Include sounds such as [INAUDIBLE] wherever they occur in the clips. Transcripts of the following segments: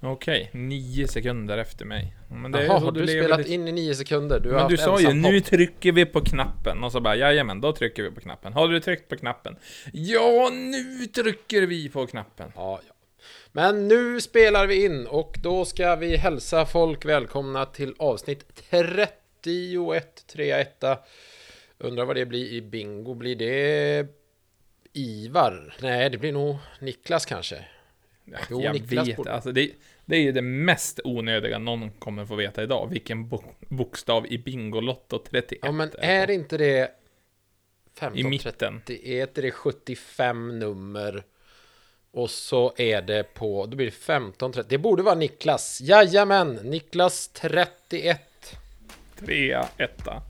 Okej, nio sekunder efter mig. Men det är Jaha, så har du lever spelat ditt- in i nio sekunder? Du har Men haft du sa ju, ensam nu hopp. trycker vi på knappen. Och så bara, jajamän, då trycker vi på knappen. Har du tryckt på knappen? Ja, nu trycker vi på knappen. Ja, ja. Men nu spelar vi in och då ska vi hälsa folk välkomna till avsnitt 31, 31. Undrar vad det blir i bingo. Blir det Ivar? Nej, det blir nog Niklas kanske. Jo, jag Niklas vet, borde- alltså det, det är ju det mest onödiga någon kommer få veta idag. Vilken bo bokstav i Bingolotto 31 Ja, men är inte det 15, I mitten. Det är inte det 75 nummer och så är det på, då blir det 15, 30. Det borde vara Niklas. Jajamän, Niklas 31. Trea, etta.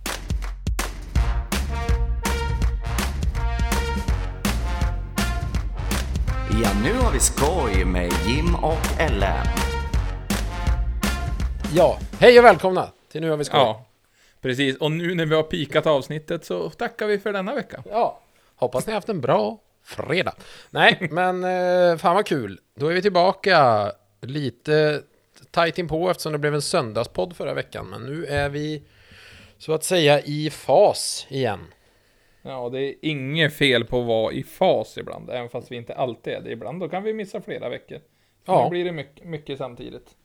Ja, nu har vi skoj med Jim och Ellen. Ja, hej och välkomna till Nu har vi skoj. Ja, precis. Och nu när vi har pikat avsnittet så tackar vi för denna vecka. Ja, hoppas ni har haft en bra fredag. Nej, [LAUGHS] men eh, fan vad kul. Då är vi tillbaka lite tajt inpå eftersom det blev en söndagspodd förra veckan. Men nu är vi så att säga i fas igen. Ja, det är inget fel på att vara i fas ibland, även fast vi inte alltid är det. Ibland då kan vi missa flera veckor. Ja. då blir det mycket, mycket samtidigt.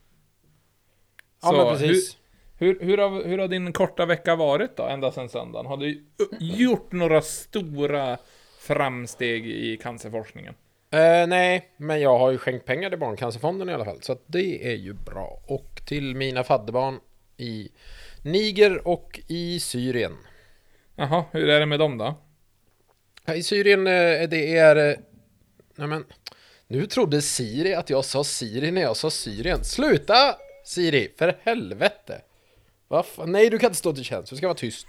Ja, Så men precis. Hur, hur, har, hur har din korta vecka varit då, ända sedan söndagen? Har du gjort några stora framsteg i cancerforskningen? Eh, nej, men jag har ju skänkt pengar till Barncancerfonden i alla fall. Så att det är ju bra. Och till mina fadderbarn i Niger och i Syrien. Jaha, hur är det med dem då? I Syrien, eh, det är... eh, Nej men, nu trodde Siri att jag sa Siri när jag sa Syrien. Sluta Siri, för helvete! Vad fan? Nej, du kan inte stå till tjänst, du ska vara tyst.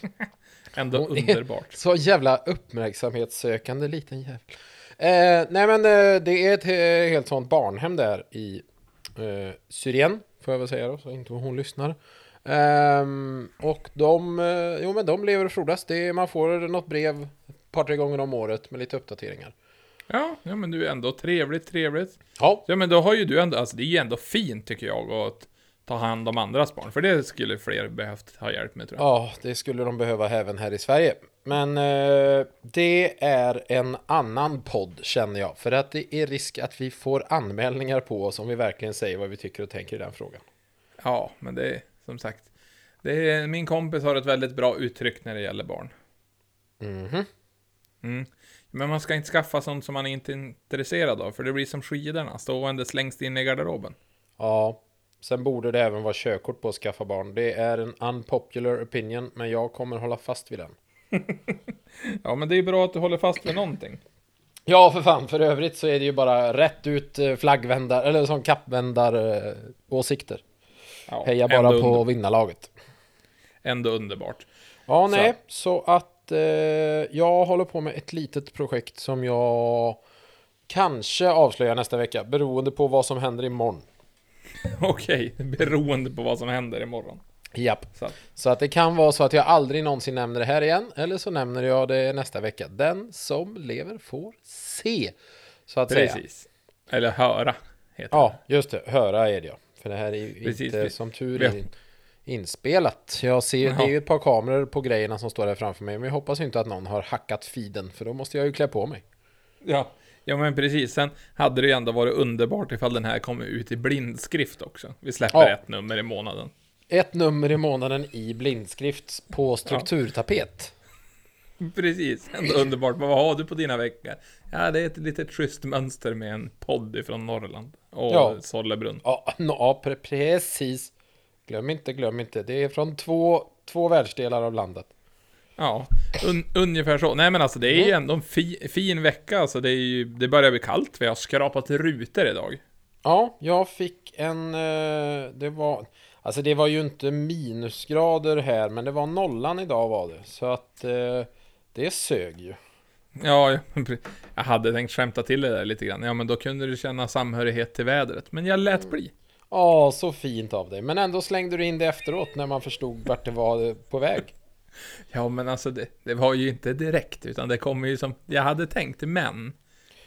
[LAUGHS] Ändå Hon underbart. Så jävla uppmärksamhetssökande liten jävel. Eh, nej men eh, det är ett he- helt sånt barnhem där i Syrien, får jag väl säga då, så inte hon lyssnar. Ehm, och de, eh, jo men de lever och frodas. Det man får något brev ett par, tre gånger om året med lite uppdateringar. Ja, ja, men du är ändå trevligt, trevligt. Ja, Ja, men då har ju du ändå, alltså det är ju ändå fint tycker jag att ta hand om andras barn. För det skulle fler behövt ha hjälp med tror jag. ja, det skulle de behöva även här i Sverige. Men eh, det är en annan podd känner jag. För att det är risk att vi får anmälningar på oss om vi verkligen säger vad vi tycker och tänker i den frågan. Ja, men det som sagt. Det är, min kompis har ett väldigt bra uttryck när det gäller barn. Mhm. Mm. Men man ska inte skaffa sånt som man inte är intresserad av, för det blir som skidorna, ståendes längst in i garderoben. Ja, sen borde det även vara körkort på att skaffa barn. Det är en unpopular opinion, men jag kommer hålla fast vid den. [LAUGHS] Ja, men det är bra att du håller fast vid någonting. Ja, för fan. För övrigt så är det ju bara rätt ut eh, flaggvändar, eller som kappvändar eh, åsikter. Ja, Heja bara på Under, vinnarlaget. ändå underbart. Ja, nej, så, att eh, jag håller på med ett litet projekt som jag kanske avslöjar nästa vecka, beroende på vad som händer imorgon. [LAUGHS] Okej, beroende på vad som händer imorgon. Japp. Så att, Så att det kan vara så att jag aldrig någonsin nämner det här igen, eller så nämner jag det nästa vecka. Den som lever får se. Så att säga. precis. Eller höra, heter Ja, just det. Höra är det ja. För det här är ju Precis, inte vi- som tur är inspelat. Jag ser, det är ju ett par kameror på grejerna som står där framför mig. Men jag hoppas inte att någon har hackat feeden, för då måste jag ju klä på mig. Ja. ja, men precis. Sen hade det ju ändå varit underbart ifall den här kommer ut i blindskrift också. Vi släpper Ja. ett nummer i månaden. Ett nummer i månaden i blindskrift på strukturtapet. [LAUGHS] Precis, ändå underbart. Vad har du på dina veckor? Ja, det är ett litet schysst mönster med en podd ifrån Norrland. Och Ja. Sollebrunn. Ja, no, precis. Glöm inte, glöm inte. Det är från två, två världsdelar av landet. Ja, un ungefär så. Nej men alltså det är ju Mm. ändå en fi fin vecka. Alltså det, är ju, det börjar bli kallt. Vi har skrapat rutor idag. Ja, jag fick en... eh, Det var... Alltså det var ju inte minusgrader här, men det var nollan idag var det. Så att eh, det sög ju. Ja, [LAUGHS] jag- hade tänkt skämta till det där lite grann. Ja, men då kunde du känna samhörighet till vädret. Men jag lät bli. Ja, så fint av dig. Men ändå slängde du in det efteråt när man förstod vart det var på väg. [LAUGHS] Ja, men alltså det, det var ju inte direkt, utan det kommer ju som jag hade tänkt. Men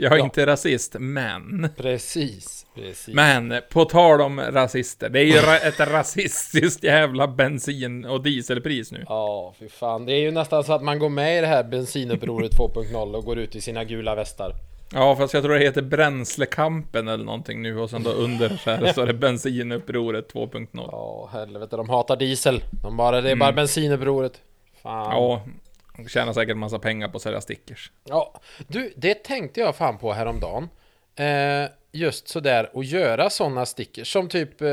Jag är Ja. inte rasist, men... Precis, precis. Men, på tal om rasister. Det är ju ett rasistiskt jävla bensin och dieselpris nu. Ja, fy fan. Det är ju nästan så att man går med i det här bensinupproret [LAUGHS] 2.0 och går ut i sina gula västar. Ja, fast jag tror det heter Bränslekampen eller någonting nu och sen då under så här så är det [LAUGHS] bensinupproret 2.0. Ja, helvete. De hatar diesel. De bara, det är bara bensinupproret. Fan. Ja, och tjänar säkert massa pengar på att sälja stickers. Ja, du, det tänkte jag fan på häromdagen. Eh, just sådär, att göra sådana stickers som typ, eh,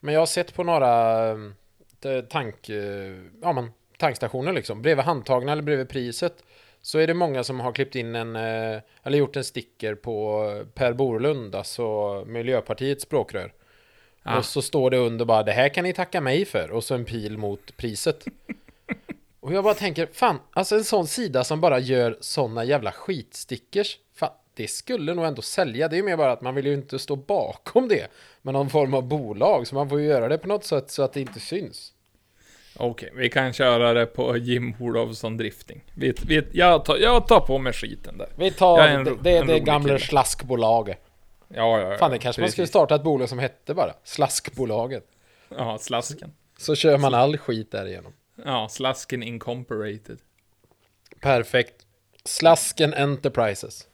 men jag har sett på några eh, tank, eh, ja men tankstationer liksom, bredvid handtagna eller bredvid priset. Så är det många som har klippt in en, eh, eller gjort en sticker på Per Borlund, alltså Miljöpartiets språkrör. Ah. Och så står det under bara, det här kan ni tacka mig för, och så en pil mot priset. Och jag bara tänker, fan, alltså en sån sida som bara gör såna jävla skitstickers, fan, det skulle nog ändå sälja. Det är ju mer bara att man vill ju inte stå bakom det med någon form av bolag, så man får ju göra det på något sätt så att det inte syns. Okej, vi kan köra det på Jim Olofsson Drifting. Vi, vi, jag, tar, jag tar på mig skiten där. Vi tar Jag är en det, det, en det gamla kille. slaskbolaget. Ja, ja, ja. Fan, det kanske man skulle precis. starta ett bolag som hette bara, Slaskbolaget. Ja, Slasken. Så kör man all skit därigenom. Ja, Slasken Incorporated. Perfekt. Slasken Enterprises.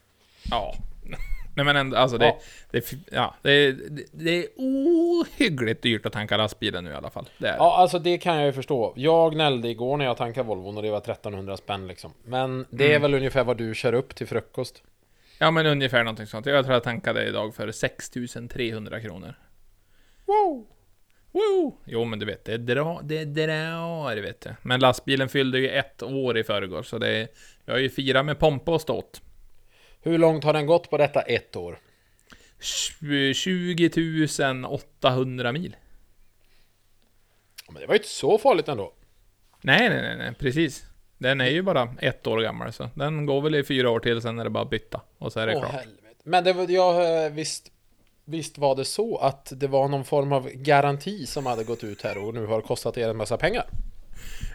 Ja. [LAUGHS] Nej men ändå, alltså det, Ja. det, ja, det, det, det är ohyggligt dyrt att tanka lastbilen nu i alla fall. Det är. Ja, alltså det kan jag ju förstå. Jag gnällde igår när jag tankade Volvon och det var 1300 spänn liksom. Men det är väl ungefär vad du kör upp till frukost. Ja men ungefär någonting sånt. Jag tror jag tankade idag för 6300 kronor. Wow! Woo! Jo men du vet, det drar, det drar, vet du. Men lastbilen fyllde ju ett år i förrgår, så det är, jag har ju firat med pompa och ståt. Hur långt har den gått på detta ett år? 20 800 mil. Men det var ju inte så farligt ändå. Nej, nej, nej, nej, precis. Den är ju bara ett år gammal, så den går väl i fyra år till, sen är det bara att bytta. Och så är det Åh, klart. helvete. Men det var, jag, eh, visst, visst var det så att det var någon form av garanti som hade gått ut här och nu har kostat er en massa pengar?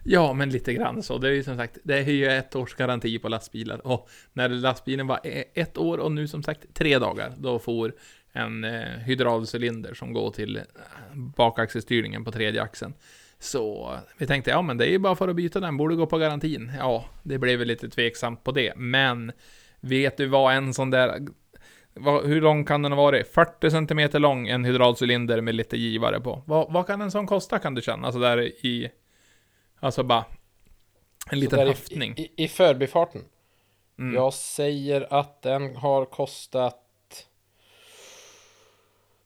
Ja, men lite grann så. Det är ju som sagt, det är ju ett års garanti på lastbilar. Och när lastbilen var e- ett år och nu som sagt tre dagar, då får en eh, hydraulcylinder som går till eh, bakaxelstyrningen på tredje axeln. Så vi tänkte, ja men det är ju bara för att byta den, borde gå på garantin. Ja, det blev väl lite tveksamt på det, men vet du vad en sån där vad, hur lång kan den ha varit? 40 cm lång, en hydraulcylinder med lite givare på. Vad, vad kan en sån kosta kan du känna? Alltså där i... Alltså bara... En liten i-. I, i förbifarten. Mm. Jag säger att den har kostat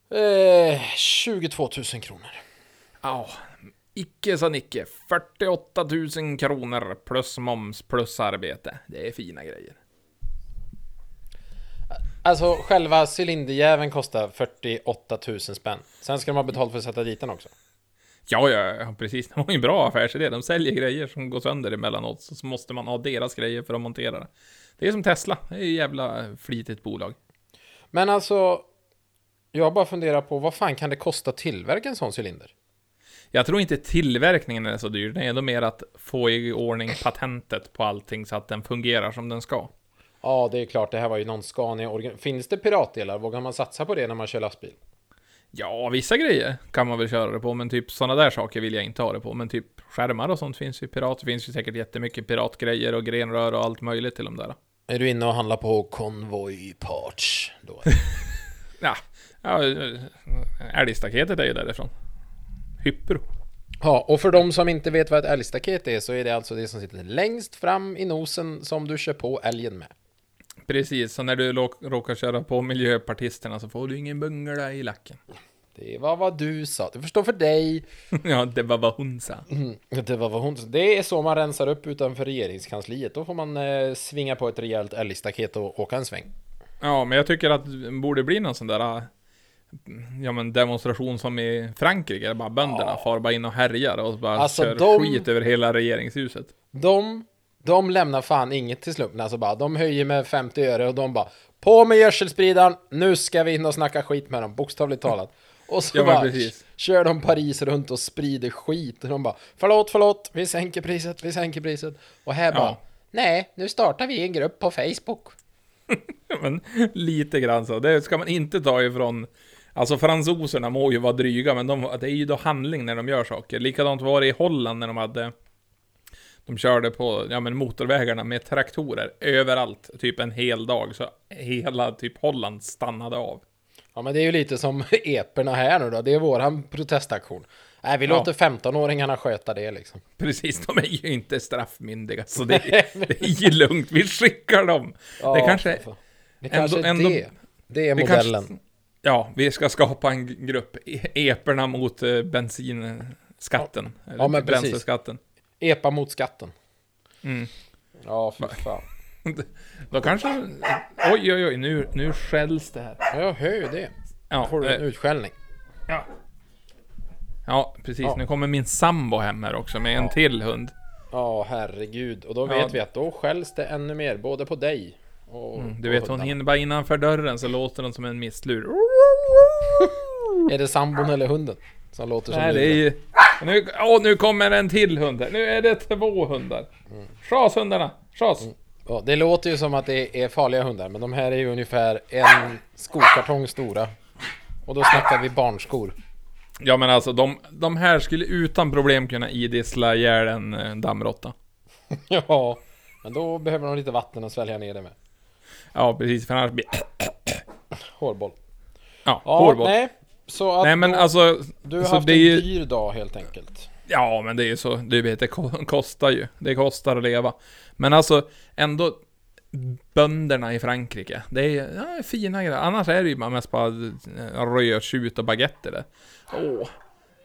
eh, 22 000 kronor. Ja, icke sa Nicke. 48 000 kronor plus moms plus arbete. Det är fina grejer. Alltså själva cylinderjäveln kostar 48 000 spänn. Sen ska de ha betalt för att sätta dit den också. Ja, ja, precis. Det var ju en bra affärsidé. De säljer grejer som går sönder emellanåt, så så måste man ha deras grejer för att montera det. Det är som Tesla. Det är ju jävla flitigt bolag. Men alltså, jag bara funderar på vad fan kan det kosta att tillverka en sån cylinder? Jag tror inte tillverkningen är så dyr. Det är ändå mer att få i ordning patentet på allting så att den fungerar som den ska. Ja, det är klart, det här var ju någon Scania. Finns det piratdelar? Vågar man satsa på det när man kör lastbil? Ja, vissa grejer kan man väl köra det på, men typ sådana där saker vill jag inte ha det på. Men typ skärmar och sånt finns ju pirat. Det finns ju säkert jättemycket piratgrejer och grenrör och allt möjligt till de där. Är du inne och handlar på Convoy Parts då? [LAUGHS] Ja, ja älgstaketet är ju därifrån. Hyppro. ja, och för de som inte vet vad ett älgstaket är så är det alltså det som sitter längst fram i nosen som du kör på älgen med. Precis, så när du råkar köra på miljöpartisterna så får du ingen bungla i lacken. Det var vad du sa, det förstår för dig. [LAUGHS] ja, det var vad hon sa. Det var vad hon sa. Det är så man rensar upp utanför regeringskansliet. Då får man eh, svinga på ett rejält älgstaket och åka en sväng. Ja, men jag tycker att det borde bli någon sån där äh, Ja men demonstration som i Frankrike, där bara bönderna far bara in och härjar och bara Alltså, kör de- skit över hela regeringshuset. De, de lämnar fan inget till slumpen. Alltså bara, de höjer med 50 öre och de bara På med gödselspridaren, nu ska vi in och snacka skit med dem, bokstavligt talat. Och så Ja, bara precis. kör de Paris runt och sprider skit. Och de bara Förlåt, förlåt, vi sänker priset, vi sänker priset. Och här bara Ja. Nej, nu startar vi en grupp på Facebook. [LAUGHS] men lite grann så. Det ska man inte ta ifrån... Alltså fransoserna må ju vara dryga, men de, det är ju då handling när de gör saker. Likadant var det i Holland när de hade... De körde på ja, men motorvägarna med traktorer överallt, typ en hel dag. Så hela typ Holland stannade av. Ja, men det är ju lite som [LAUGHS] eperna här nu då. Det är våran protestaktion. Nej, vi Ja. låter 15-åringarna sköta det liksom. Precis, de är ju inte straffmyndiga, så det, [LAUGHS] det är ju lugnt. Vi skickar dem. det kanske... Det kanske är ändå- det. Det är modellen. kanske- ja, vi ska skapa en grupp. E- Eperna mot eh, bensinskatten. Eller Ja, men bränsleskatten. Epa mot skatten. Mm. Ja, fy fan. [LAUGHS] Då kanske... Oj, oj, oj, nu, nu skälls det här. Ja, Jag hör ju det. Ja, Får du en eh, utskällning. ja. ja precis. Ja. Nu kommer min sambo hem här också med en Ja. till hund. Ja, herregud. Och då Ja. vet vi att då skälls det ännu mer, både på dig och Mm, du och vet, hon hinner bara innanför dörren så låter den som en misslur. Är det sambon eller hunden som låter som Nej, det är ju... Nu, åh, nu kommer en till hund här. Nu är det två hundar. Schas hundarna, schas. Ja, det låter ju som att det är farliga hundar, men de här är ju ungefär en skokartong stora. Och då snackar vi barnskor. Ja men alltså de, de här skulle utan problem kunna idissla ihjäl en eh, dammråtta. [LAUGHS] ja, men då behöver de lite vatten att svälja ner det med. Ja precis, för annars blir... Hårboll. Ja, Ja, hårboll. nej. Så att Nej men då, alltså... du har så haft en ju- dyr dag helt enkelt. Ja men det är ju så, du vet det ko- kostar ju. Det kostar att leva. Men alltså ändå... Bönderna i Frankrike, det är ja, fina grejer. Annars är det ju mest bara eh, rödtjut och baguetter där. Åh.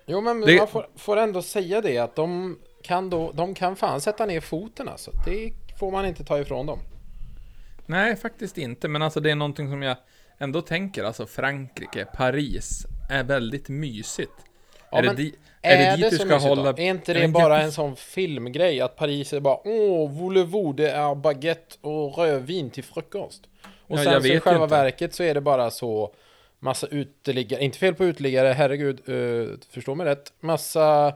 Jo men Det- man får, får ändå säga det att de kan då, de kan fan sätta ner foten alltså. Det får man inte ta ifrån dem. Nej, faktiskt inte. Men alltså det är någonting som jag ändå tänker. Alltså Frankrike, Paris, är väldigt mysigt. Ja, är, det di- Är, är det dit det du ska hålla... då? Är inte är det en bara en sån filmgrej att Paris är bara Åh, voulez-vous, det är baguette och rödvin till frukost. Och Ja, sen jag så i själva inte. verket så är det bara så Massa uteliggare, inte fel på uteliggare, herregud, uh, förstå mig rätt. Massa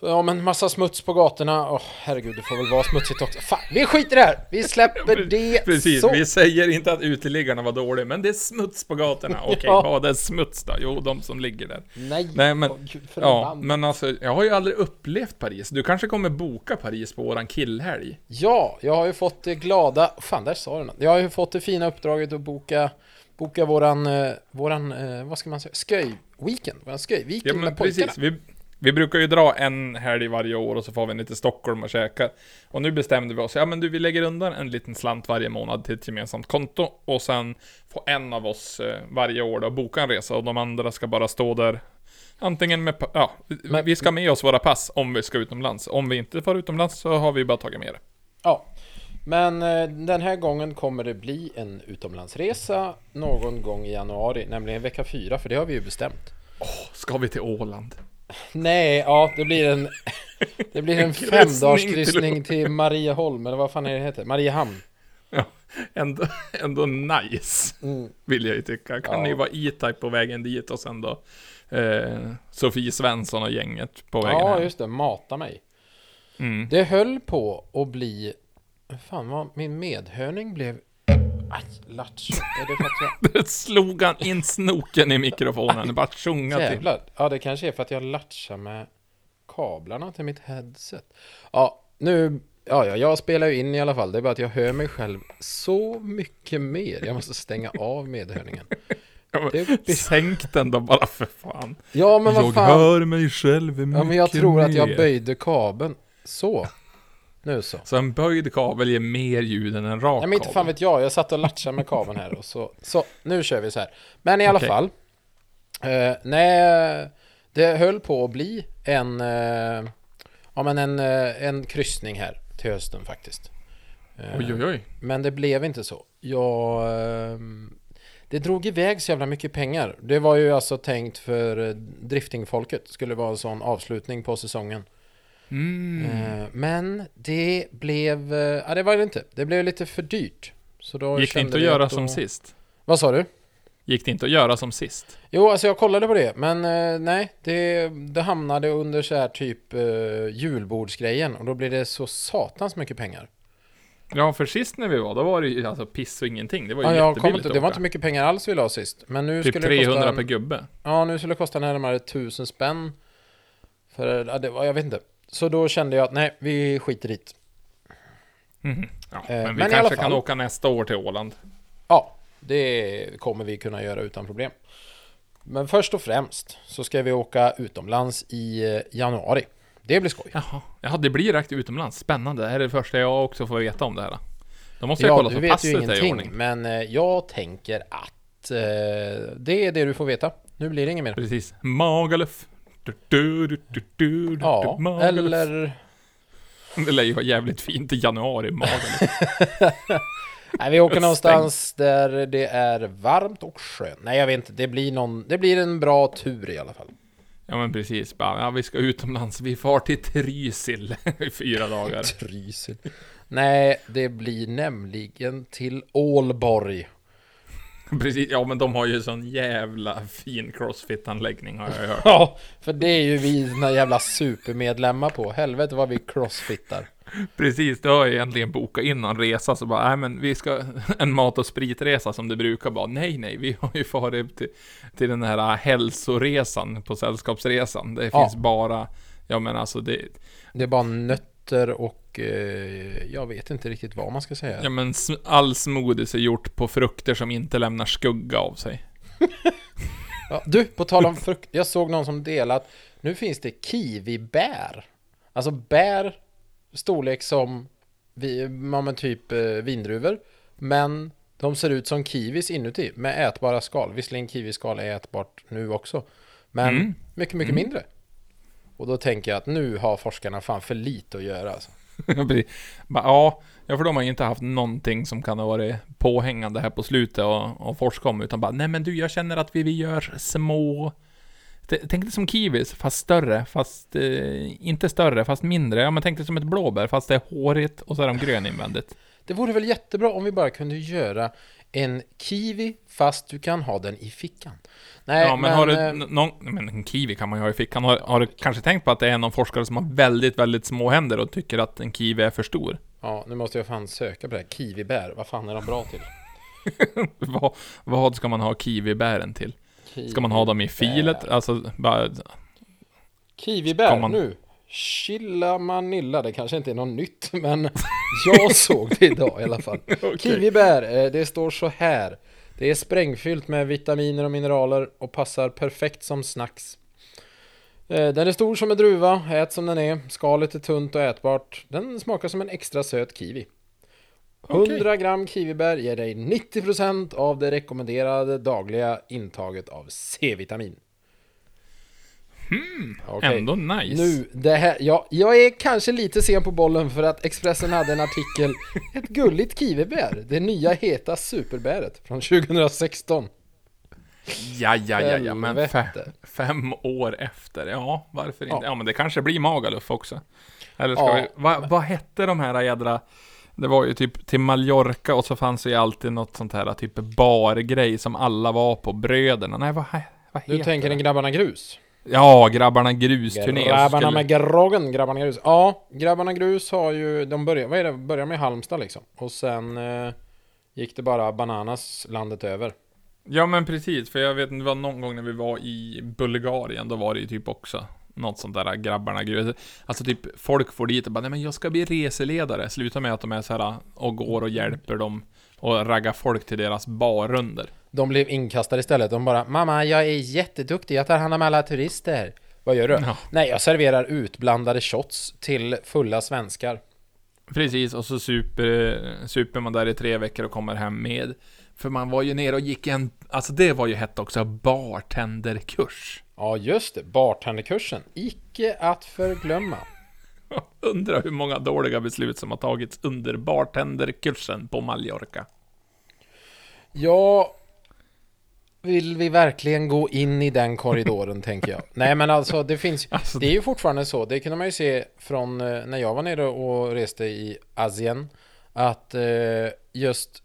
Ja men massa smuts på gatorna, åh herregud det får väl vara smutsigt också. Fan, vi skiter i det här! Vi släpper [LAUGHS] det Precis, så! vi säger inte att uteliggarna var dåliga, men det är smuts på gatorna. [LAUGHS] Okej, Ja. vad är smuts då? Jo, de som ligger där. Nej, Nej, men- åh, gud, Ja, men alltså, jag har ju aldrig upplevt Paris. Du kanske kommer boka Paris på våran killhelg? Ja, jag har ju fått det glada, fan där sa du något. Jag har ju fått det fina uppdraget att boka, boka våran, eh, våran, eh, vad ska man säga, sköj-weekend, våran Ja, sköj-weekend men med pojkarna. precis. Vi, vi brukar ju dra en helg varje år och så får vi ner till Stockholm och käka. Och nu bestämde vi oss, ja men du, vi lägger undan en liten slant varje månad till ett gemensamt konto. Och sen får en av oss eh, varje år då boka en resa och de andra ska bara stå där. Antingen med, ja, vi- Men- vi ska med oss våra pass om vi ska utomlands. Om vi inte får utomlands så har vi bara tagit med det. Ja, men eh, den här gången kommer det bli en utomlandsresa någon gång i januari, nämligen vecka fyra, för det har vi ju bestämt. Ska vi till Åland? Nej, ja, det blir en, [LAUGHS] det blir en En kryssning till till Marieholm, eller vad fan är det heter? Mariehamn. Ja, ändå, ändå nice. Mm. Vill jag ju tycka. Kan Ja. ni vara E-Type på vägen dit och sen då eh, Sofie Svensson och gänget på vägen Ja, hem. just det, mata mig. Mm. Det höll på att bli... Fan vad min medhörning blev... Aj, lattjo. Är det för att jag... [LAUGHS] slog han in snoken i mikrofonen. Bara tjonga till. Ja, det kanske är för att jag latchar med kablarna till mitt headset. Ja, nu... Ja, ja, jag spelar ju in i alla fall. Det är bara att jag hör mig själv så mycket mer. Jag måste stänga av medhörningen. [LAUGHS] Ja, Det blir- Sänk den då bara för fan. Ja, men vad jag fan. hör mig själv mycket Ja, men jag tror att jag mer. böjde kabeln. Så. Nu så. Så en böjd kabel ger mer ljud än en rak Nej men inte kabel. fan vet jag, jag satt och latchade med kabeln här och så, så nu kör vi så här. Men i alla Okej. fall. Eh, nej, det höll på att bli en, eh, ja men en, eh, en kryssning här till hösten faktiskt. Eh, Oj, oj, oj. Men det blev inte så. Jag, eh, det drog iväg så jävla mycket pengar. Det var ju alltså tänkt för eh, driftingfolket, skulle vara en sån avslutning på säsongen. Mm. Eh, Men det blev, eh, ja det var det inte. Det blev lite för dyrt. Så då Gick det inte att göra då- som sist? Vad sa du? Gick det inte att göra som sist? Jo, alltså jag kollade på det, men eh, nej, det, det hamnade under så här typ eh, julbordsgrejen och då blir det så satans mycket pengar. Ja, för sist när vi var, då var det ju alltså piss och ingenting. Det var ju Ja, jättebilligt inte, att det var inte mycket pengar alls vi la sist. Men nu Typ skulle 300 det kosta... per gubbe. Ja, nu skulle det kosta närmare 1000 spänn. För, ja, det var, jag vet inte. Så då kände jag att nej, vi skiter i det. Mhm. Ja, Eh, men vi men kanske kan fall. åka nästa år till Åland. Ja, det kommer vi kunna göra utan problem. Men först och främst så ska vi åka utomlands i eh, januari. Det blir skoj. Jaha. Ja, det blir direkt utomlands. Spännande. Det här är det första jag också får veta om det här. Då måste jag Ja, kolla så passet är i ordning. men eh, jag tänker att eh, det är det du får veta. Nu blir det inget mer. Precis. Magaluf. Du, du, du, Ja, Magaluf. eller... Det lär ju vara jävligt fint i januari, Magaluf. [LAUGHS] Nej, vi åker någonstans där det är varmt och skönt. Nej, jag vet inte. Det blir någon... Det blir en bra tur i alla fall. Ja men precis. Bara, ja, vi ska utomlands. Vi far till Trysil [LAUGHS] i fyra dagar. Trysil. Nej, det blir nämligen till Ålborg. [LAUGHS] Precis. Ja men de har ju sån jävla fin crossfit-anläggning har jag hört. [LAUGHS] Ja, för det är ju vi såna jävla supermedlemmar på. Helvete vad vi crossfittar. Precis, du har ju egentligen bokat in en resa så bara, nej men vi ska, [LAUGHS] en mat och spritresa som det brukar vara. Nej, nej, vi har ju farit till, till den här hälsoresan på Sällskapsresan. Det Ja. finns bara, ja men alltså det, Det är bara nötter och eh, jag vet inte riktigt vad man ska säga. ja men all smoothies är gjort på frukter som inte lämnar skugga av sig. [LAUGHS] Ja, du, på tal om frukt. Jag såg någon som delat. Nu finns det kiwibär. Alltså bär storlek som vi, men typ eh, vindruvor. Men de ser ut som kiwis inuti med ätbara skal. Visserligen kiwiskal är ätbart nu också. Men Mm. mycket, mycket mindre. Och då tänker jag att nu har forskarna fan för lite att göra alltså. [LAUGHS] Ja, ja, för de har ju inte haft någonting som kan ha varit påhängande här på slutet och, och forska om, utan bara, nej men du, jag känner att vi, vi gör små Tänk dig som kiwis, fast större, fast eh, inte större, fast mindre. Ja, men tänk dig som ett blåbär, fast det är hårigt och så är de grön invändigt. Det vore väl jättebra om vi bara kunde göra en kiwi fast du kan ha den i fickan. Nej, ja, men, har du eh, någon, men en kiwi kan man ju ha i fickan. Har, har du kanske tänkt på att det är någon forskare som har väldigt, väldigt små händer och tycker att en kiwi är för stor? Ja, nu måste jag fan söka på det här. Kiwibär, vad fan är de bra till? [LAUGHS] vad, vad ska man ha kiwibären till? Ska man ha dem i filet? Kiwibär. Alltså, bara, Kiwibär, man- nu. Chilla Manilla, det kanske inte är något nytt, [LAUGHS] men jag såg det idag i alla fall. [LAUGHS] Kiwibär, eh, det står så här. Det är sprängfyllt med vitaminer och mineraler och passar perfekt som snacks. Eh, Den är stor som en druva, ät som den är. Skalet är tunt och ätbart. Den smakar som en extra söt kiwi. 100 gram kiwibär ger dig 90% av det rekommenderade dagliga intaget av C-vitamin. Okej. Ändå nice. Nu, det här, ja, jag är kanske lite sen på bollen för att Expressen hade en artikel [LAUGHS] Ett gulligt kiwibär, det nya heta superbäret från 2016 Ja, ja, ja, ja, men fe, Helvete. fem år efter. Ja, varför inte? Ja. Ja, men det kanske blir Magaluf också. Eller ska Ja. vi... Vad vad hette de här jädra... Det var ju typ till Mallorca och så fanns det ju alltid något sånt här typ bargrej som alla var på. Bröderna. Nej, vad, vad heter Du tänker det? en Grabbarna Grus? Ja, Grabbarna Grus-turné. Grabbarna skulle- med groggen, Grabbarna Grus Ja, Grabbarna Grus har ju, de börjar, vad är det, börjar med Halmstad liksom Och sen eh, gick det bara bananas landet över Ja, men precis. För jag vet, det var någon gång när vi var i Bulgarien, då var det ju typ också något sånt där grabbarna grus. Alltså typ folk får dit och bara, nej men jag ska bli reseledare. Slutar med att de är så här och går och hjälper dem och raggar folk till deras barrunder. De blev inkastade istället, de bara Mamma, jag är jätteduktig, jag tar hand om alla turister Vad gör du? Ja. Nej, jag serverar utblandade shots till fulla svenskar Precis, och så super, super man där i tre veckor och kommer hem med. För man var ju nere och gick en, alltså det var ju hett också, bartenderkurs. Ja, just det. Bartenderkursen. Icke att förglömma. [LAUGHS] Undrar hur många dåliga beslut som har tagits under bartenderkursen på Mallorca. Ja, vill vi verkligen gå in i den korridoren, [LAUGHS] tänker jag. Nej, men alltså, det finns... Alltså, Det är ju fortfarande så, det kunde man ju se från eh, när jag var nere och reste i Asien, att eh, just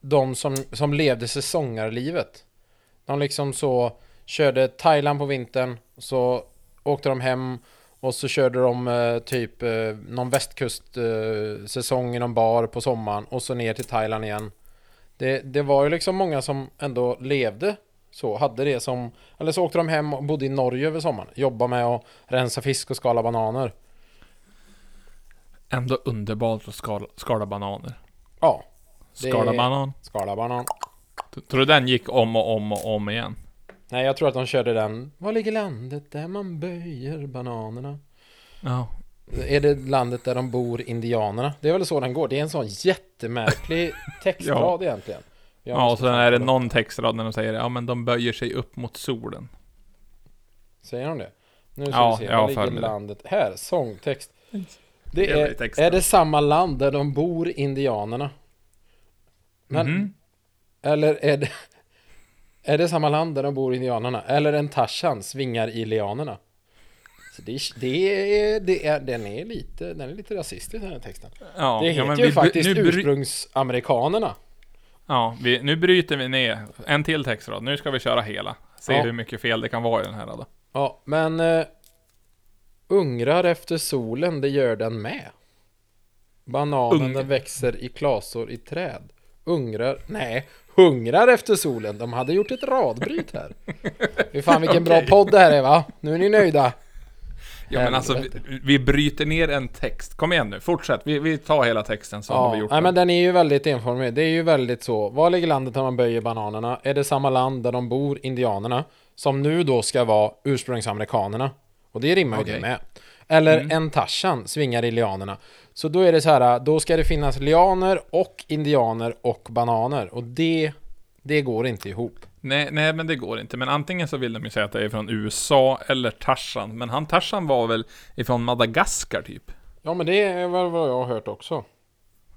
de som, som levde säsongarlivet, de liksom så körde Thailand på vintern, så åkte de hem Och så körde de eh, typ eh, någon västkustsäsong eh, i någon bar på sommaren och så ner till Thailand igen. Det, det var ju liksom många som ändå levde så, hade det som... Eller så åkte de hem och bodde i Norge över sommaren. Jobbade med att rensa fisk och skala bananer. Ändå underbart att skala, skala bananer. Ja, Skala banan. skala banan. Tror du den gick om och om och om igen? Nej, jag tror att de körde den. Var ligger landet där man böjer bananerna? Ja. Är det landet där de bor indianerna? Det är väl så den går. Det är en sån jättemärklig [LAUGHS] textrad egentligen. Jag Ja, och sen är det någon textrad när de säger ja men de böjer sig upp mot solen. Säger de det? Nu ska Ja, vi se. Var ligger mig det. landet? Här, sångtext. Det är, är det samma land där de bor indianerna? Men, Mhm. Eller är det... [LAUGHS] Är det samma land där de bor indianerna? Eller en Tarzan svingar i lianerna? Så det, det, är, det är, den är lite, den är lite rasistisk den här texten. Ja, det ja, heter men ju vi, faktiskt nu, ursprungsamerikanerna. ja, vi, nu bryter vi ner en till textrad. Nu ska vi köra hela. Se Ja. hur mycket fel det kan vara i den här då. Ja, men eh, ungrar efter solen, det gör den med. Bananen Ung- växer i klasor i träd. Ungrar, nej, hungrar efter solen. De hade gjort ett radbryt här. [LAUGHS] Fy fan vilken bra Okej. podd det här är va? Nu är ni nöjda. Ja men alltså, vi, vi bryter ner en text. Kom igen nu, fortsätt. Vi, vi tar hela texten så har vi Ja, gjort nej, men den är ju väldigt enformig. Det är ju väldigt så. Var ligger landet där man böjer bananerna? Är det samma land där de bor, indianerna? Som nu då ska vara ursprungsamerikanerna. Och det rimmar ju Okej. det med. Eller Mm. en Tarzan svingar i lianerna. Så då är det så här, då ska det finnas lianer och indianer och bananer. Och det, det går inte ihop. Nej, nej, men det går inte. Men antingen så vill de ju säga att det är från USA eller Tarzan. Men han Tarzan var väl ifrån Madagaskar typ? Ja, men det är väl vad jag har hört också.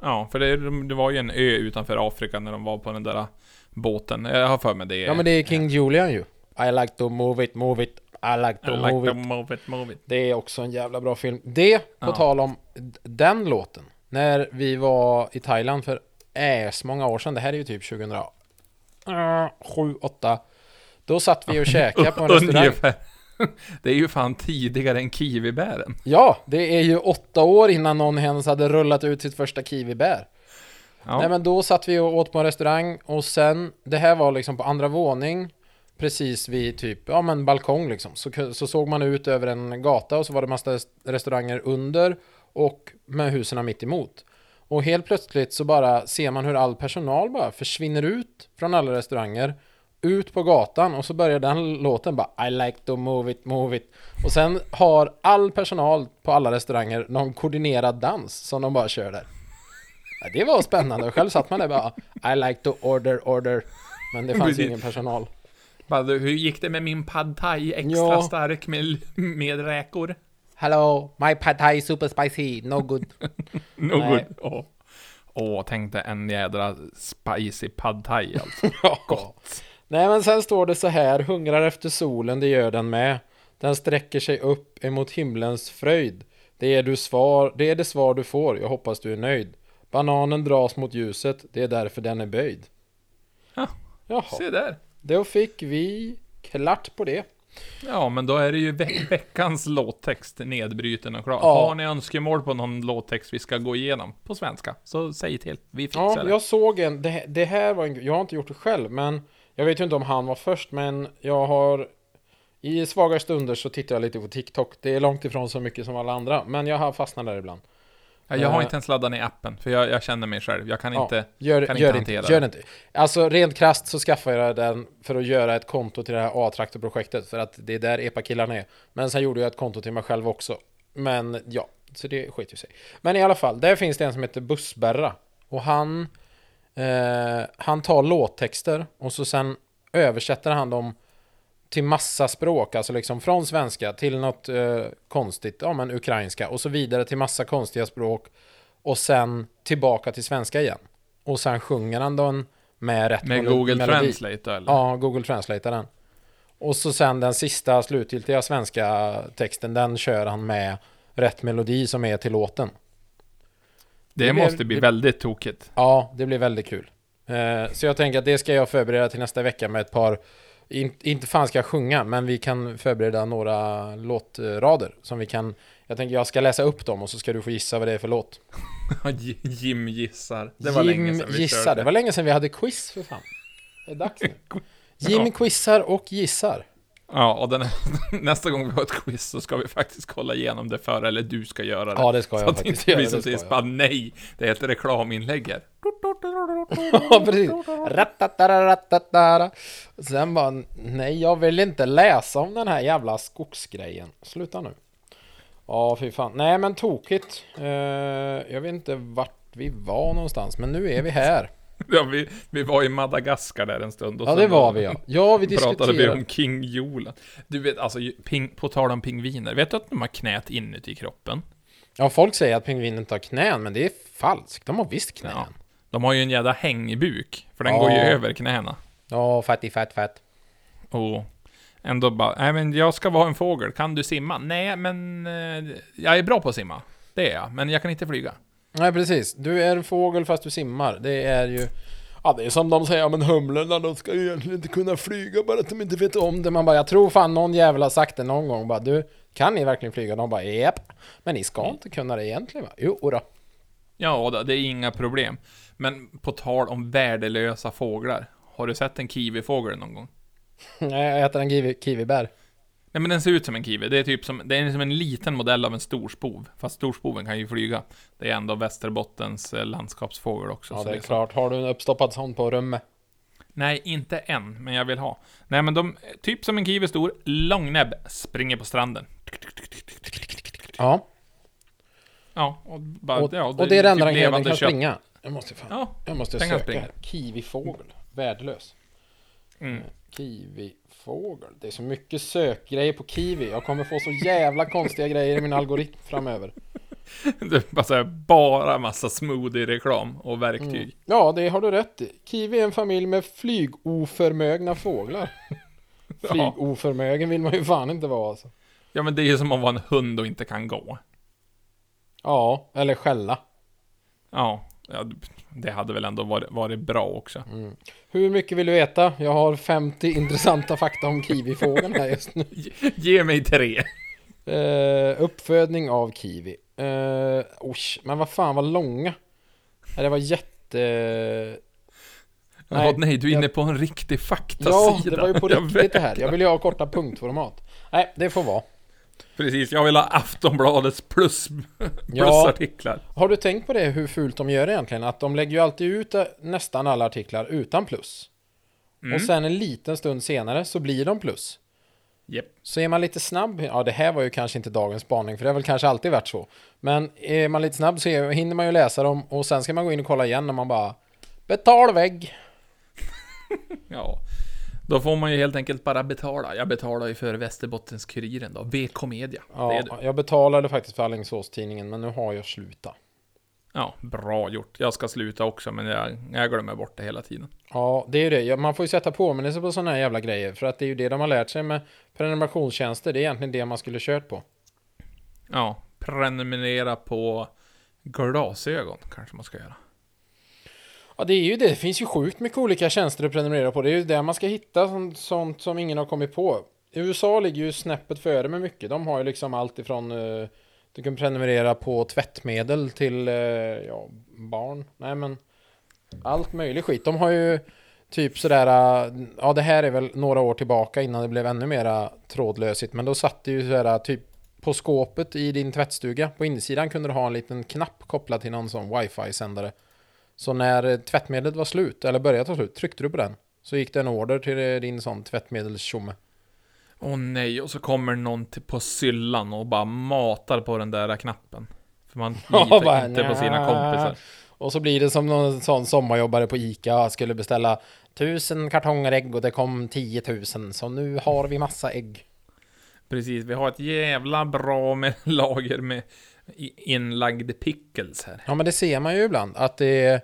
Ja, för det, det var ju en ö utanför Afrika när de var på den där båten. Jag har för mig det. Ja, men det är King Julian ju. I like to move it, move it. I like to I like move to it. move it, move it. Det är också en jävla bra film. Det, på Ja. tal om den låten. När vi var i Thailand för äs många år sedan. Det här är ju typ 2007, 8. Då satt vi och käkade på en [LAUGHS] restaurang. [LAUGHS] Det är ju fan tidigare än kiwibären. Ja, det är ju åtta år innan någon ens hade rullat ut sitt första kiwibär. Ja. Nej men då satt vi och åt på en restaurang och sen, det här var liksom på andra våning Precis vid typ, ja men balkong liksom så, så såg man ut över en gata och så var det massa rest- restauranger under Och med husen mitt emot Och helt plötsligt så bara ser man hur all personal bara försvinner ut från alla restauranger Ut på gatan och så börjar den låten bara I like to move it, move it Och sen har all personal på alla restauranger någon koordinerad dans som de bara kör där Ja, det var spännande. Själv satt man där bara I like to order, order. Men det fanns ingen personal. Hur gick det med min pad thai extra Ja. stark med, med räkor? Hello, my pad thai is super spicy, no good. [LAUGHS] No Nej. good. Åh, Åh, tänkte en jädra spicy pad thai alltså. [LAUGHS] Gott. Nej men sen står det så här, hungrar efter solen, det gör den med. Den sträcker sig upp emot himlens fröjd. Det är, du svar, det är det svar du får, jag hoppas du är nöjd. Bananen dras mot ljuset, det är därför den är böjd. Ja, Jaha, Se där. då fick vi klart på det. Ja, men då är det ju ve- [CLEARS THROAT] veckans låttext nedbruten och klar. Ja. Har ni önskemål på någon låttext vi ska gå igenom på svenska, så säg till. Vi fixar Ja, det. jag såg en, det, det här var en, jag har inte gjort det själv, men jag vet ju inte om han var först, men jag har i svaga stunder så tittar jag lite på TikTok. Det är långt ifrån så mycket som alla andra, men jag har fastnat där ibland. Ja, jag har Eh. inte ens laddat ner appen, för jag, jag känner mig själv. Jag kan Ja, inte... gör, kan gör inte hantera gör det. inte. Alltså rent krasst så skaffade jag den för att göra ett konto till det här A-traktorprojektet, för att det är där EPA-killarna är. Men sen gjorde jag ett konto till mig själv också. Men ja, så det skiter ju sig. Men i alla fall, där finns det en som heter Bussberra. Och han, eh, han tar låttexter och så sen översätter han dem till massa språk, alltså liksom från svenska till något eh, konstigt, ja men ukrainska och så vidare till massa konstiga språk och sen tillbaka till svenska igen. Och sen sjunger han den med rätt Med Google melodi. Translate eller? Ja, Google Translate den. Och så sen den sista slutgiltiga svenska texten, den kör han med rätt melodi som är till låten. det det måste bli det- väldigt tokigt. Ja, det blir väldigt kul. Eh, så jag tänker att det ska jag förbereda till nästa vecka med ett par In, inte fan ska jag sjunga, men vi kan förbereda några låtrader som vi kan... Jag tänker jag ska läsa upp dem och så ska du få gissa vad det är för låt. [LAUGHS] Jim gissar. Det var Jim länge sedan vi gissar. körde. Det var länge sedan vi hade quiz för fan. Det är dags nu. [LAUGHS] Ja. Jim quizar och gissar. Ja, och den, [LAUGHS] nästa gång vi har ett quiz så ska vi faktiskt kolla igenom det för eller du ska göra det. Ja, det ska så jag att det faktiskt inte blir som sist jag. bara nej, det är ett reklaminlägg här. Ja, precis. Rattatararatatara. Sen bara, nej jag vill inte läsa om den här jävla skogsgrejen. Sluta nu. Ja, fy fan. Nej, men tokigt. Eh, jag vet inte vart vi var någonstans, men nu är vi här. [LAUGHS] Ja, vi, vi var i Madagaskar där en stund. Och Ja, det var vi ja. Ja, vi [LAUGHS] pratade vi diskuterade. om King Jolan. Du vet, alltså, ping, på tal om pingviner. Vet du att de har knät inuti kroppen? Ja, folk säger att pingviner inte har knän, men det är falskt. De har visst knän. Ja. Ja, De har ju en jävla hängbuk, för den Ja. går ju över knäna. fatty fat fat. Och ändå bara, nej men jag ska vara en fågel, kan du simma? Nej, men eh, jag är bra på att simma. Det är jag, men jag kan inte flyga. Nej, precis. Du är en fågel fast du simmar. Det är ju... Ja, det är som de säger, men humlorna de ska ju egentligen inte kunna flyga bara att de inte vet om det. Man bara, jag tror fan någon jävel har sagt det någon gång. Bara, du, kan ni verkligen flyga? De bara, japp. Men ni ska inte kunna det egentligen va? Jo, då. Ja, det är inga problem. Men på tal om värdelösa fåglar. Har du sett en kiwifågel någon gång? Nej, jag äter en kiwi, kiwibär. Nej men den ser ut som en kiwi. Det är typ som, det är som en liten modell av en storspov. Fast storspoven kan ju flyga. Det är ändå Västerbottens eh, landskapsfågel också. Ja, det är liksom- klart. Har du en uppstoppad sån på rummet? Nej, inte än, men jag vill ha. Nej men de, typ som en kiwi stor, långnäbb, springer på stranden. Ja. Ja, och bara, Och, ja, och det är det enda typ den kan, den kan springa. Jag måste fan... Ja, Jag måste söka. springa. här. Kiwifågel. Värdelös. mm. Kiwifågel. Det är så mycket sökgrejer på kiwi. Jag kommer få så jävla konstiga grejer i min algoritm framöver. [LAUGHS] Det är bara, här, bara massa smoothie-reklam och verktyg. Mm. Ja, det har du rätt i. Kiwi är en familj med flygoförmögna fåglar. [LAUGHS] Ja. Flygoförmögen vill man ju fan inte vara alltså. ja, men det är ju som att vara en hund och inte kan gå. Ja, eller skälla. Ja, ja det hade väl ändå varit, varit bra också. Hur mycket vill du veta? Jag har 50 intressanta fakta om kiwifågeln här just nu. Ge, ge mig tre. Eh, uppfödning av kiwi. Uh, osh, men vad fan vad långa. Det var jätte... Nej, Nej, nej du är jag- inne på en riktig faktasida. Ja, det var ju på riktigt det här. Jag vill ju ha korta punktformat. Nej, det får vara. Precis, jag vill ha Aftonbladets plus, Ja. plusartiklar. Har du tänkt på det hur fult de gör egentligen? Att de lägger ju alltid ut eh, nästan alla artiklar utan plus. Mm. Och sen en liten stund senare så blir de plus. Japp. Så är man lite snabb, ja det här var ju kanske inte dagens spaning för det har väl kanske alltid varit så. Men är man lite snabb så är, hinner man ju läsa dem och sen ska man gå in och kolla igen när man bara Betalvägg! [LAUGHS] Ja. Då får man ju helt enkelt bara betala. Jag betalar ju för Västerbottens-Kuriren då, VK Media. Ja, jag betalade faktiskt för Alingsås-tidningen men nu har jag slutat. Ja, bra gjort. Jag ska sluta också, men jag, jag glömmer bort det hela tiden. Ja, det är ju det. Man får ju sätta påminnelser på sådana här jävla grejer. För att det är ju det de har lärt sig med prenumerationstjänster. Det är egentligen det man skulle kört på. Ja, prenumerera på glasögon kanske man ska göra. Ja, det är ju det. Det finns ju sjukt mycket olika tjänster att prenumerera på. Det är ju där man ska hitta sånt, sånt som ingen har kommit på. USA ligger ju snäppet före med mycket. De har ju liksom allt ifrån uh, du kan prenumerera på tvättmedel till uh, ja, barn. Nej men allt möjligt skit. De har ju typ sådär, uh, ja det här är väl några år tillbaka innan det blev ännu mera trådlösigt. Men då satt det ju sådär typ på skåpet i din tvättstuga. På insidan kunde du ha en liten knapp kopplad till någon sån wifi-sändare. Så när tvättmedlet var slut, eller började ta slut, tryckte du på den. Så gick det en order till din sån tvättmedelstjomme. Åh nej, och så kommer någon på syllan och bara matar på den där knappen. För man [LAUGHS] litar bara, inte på sina nja. kompisar. Och så blir det som någon sån sommarjobbare på Ica skulle beställa tusen kartonger ägg och det kom 10 000. Så nu har vi massa ägg. Precis, vi har ett jävla bra [LAUGHS] med lager med inlagd pickles här. Ja men det ser man ju ibland att det,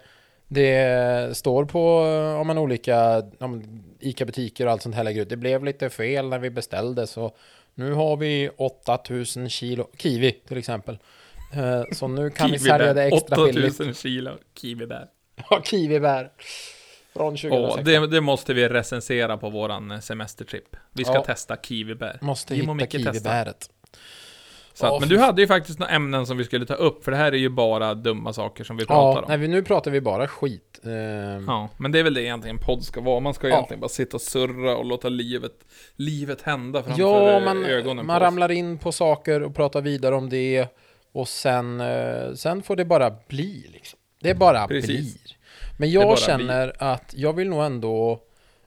det står på om man olika om Ica-butiker och allt sånt här lägger ut. Det blev lite fel när vi beställde så nu har vi 8000 kilo kiwi till exempel. Eh, Så nu kan vi sälja det extra billigt. 8000 kilo kiwibär. [LAUGHS] Ja, kiwibär. Från 2016. Och det, det måste vi recensera på våran eh, semestertrip. Vi ska Ja. testa kiwibär. Måste Jim hitta Micke testar. Så att, men du hade ju faktiskt några ämnen som vi skulle ta upp, för det här är ju bara dumma saker som vi pratar Ja, om. nej, nu pratar vi bara skit. Eh, Ja, men det är väl det egentligen en podd ska vara. Man ska Ja. egentligen bara sitta och surra och låta livet, livet hända framför Ja, man, ögonen man på oss. ramlar in på saker och pratar vidare om det. Och sen, eh, sen får det bara bli liksom. Det bara Precis. blir. Men jag känner att jag vill nog ändå...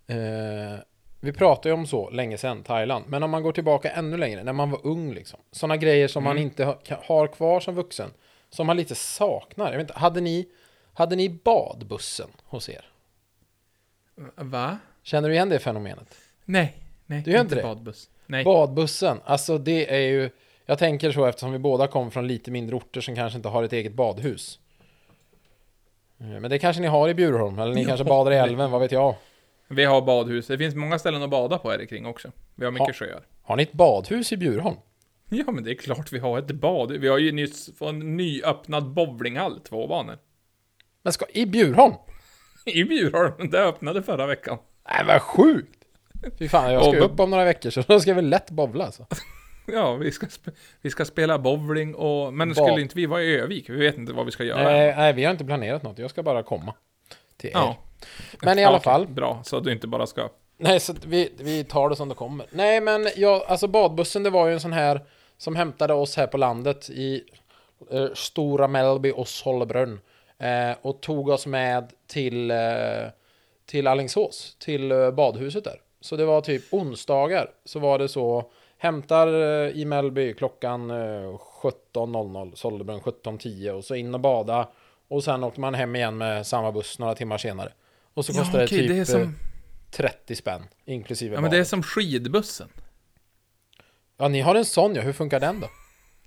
Eh, vi pratade ju om så länge sedan, Thailand. Men om man går tillbaka ännu längre, när man var ung liksom. Sådana grejer som man Mm. inte ha, ka- har kvar som vuxen. Som man lite saknar. Jag vet inte, hade ni, hade ni badbussen hos er? Va? Känner du igen det fenomenet? Nej, nej. Du gör inte det? badbuss. Nej. Badbussen, alltså det är ju... Jag tänker så eftersom vi båda kommer från lite mindre orter som kanske inte har ett eget badhus. Eh, Men det kanske ni har i Bjurholm, eller ni Ja, kanske badar i älven, vad vet jag. Vi har badhus. Det finns många ställen att bada på här kring också. Vi har mycket sjöar. Har ni ett badhus i Bjurholm? Ja, men det är klart vi har ett bad. Vi har ju nyss fått en nyöppnad bowlinghall, två banor. Men ska, i Bjurholm? [LAUGHS] I Bjurholm, det öppnade förra veckan. Nej vad sjukt! Fy fan, jag ska upp om några veckor så då ska vi lätt bowla alltså. [LAUGHS] Ja, vi ska, vi ska spela bowling och... Men skulle inte vi vara i Övik? Vi vet inte vad vi ska göra. Nej, nej, vi har inte planerat något, jag ska bara komma. Till er. Ja. Men i alla fall. Bra, så att du inte bara ska... Nej, så vi, vi tar det som det kommer. Nej, men jag, alltså badbussen, det var ju en sån här som hämtade oss här på landet i eh, Stora Mellby och Sollebrunn. Eh, och tog oss med till, eh, till Alingsås, till eh, badhuset där. Så det var typ onsdagar, så var det så, hämtar eh, i Mellby klockan eh, 17.00, Sollebrunn 17.10 och så in och bada. Och sen åkte man hem igen med samma buss några timmar senare. Och så kostade okej, det typ det eh, som... 30 spänn, inklusive Ja, men det är som skidbussen. Ja, ni har en sån ja. Hur funkar den då? [LAUGHS]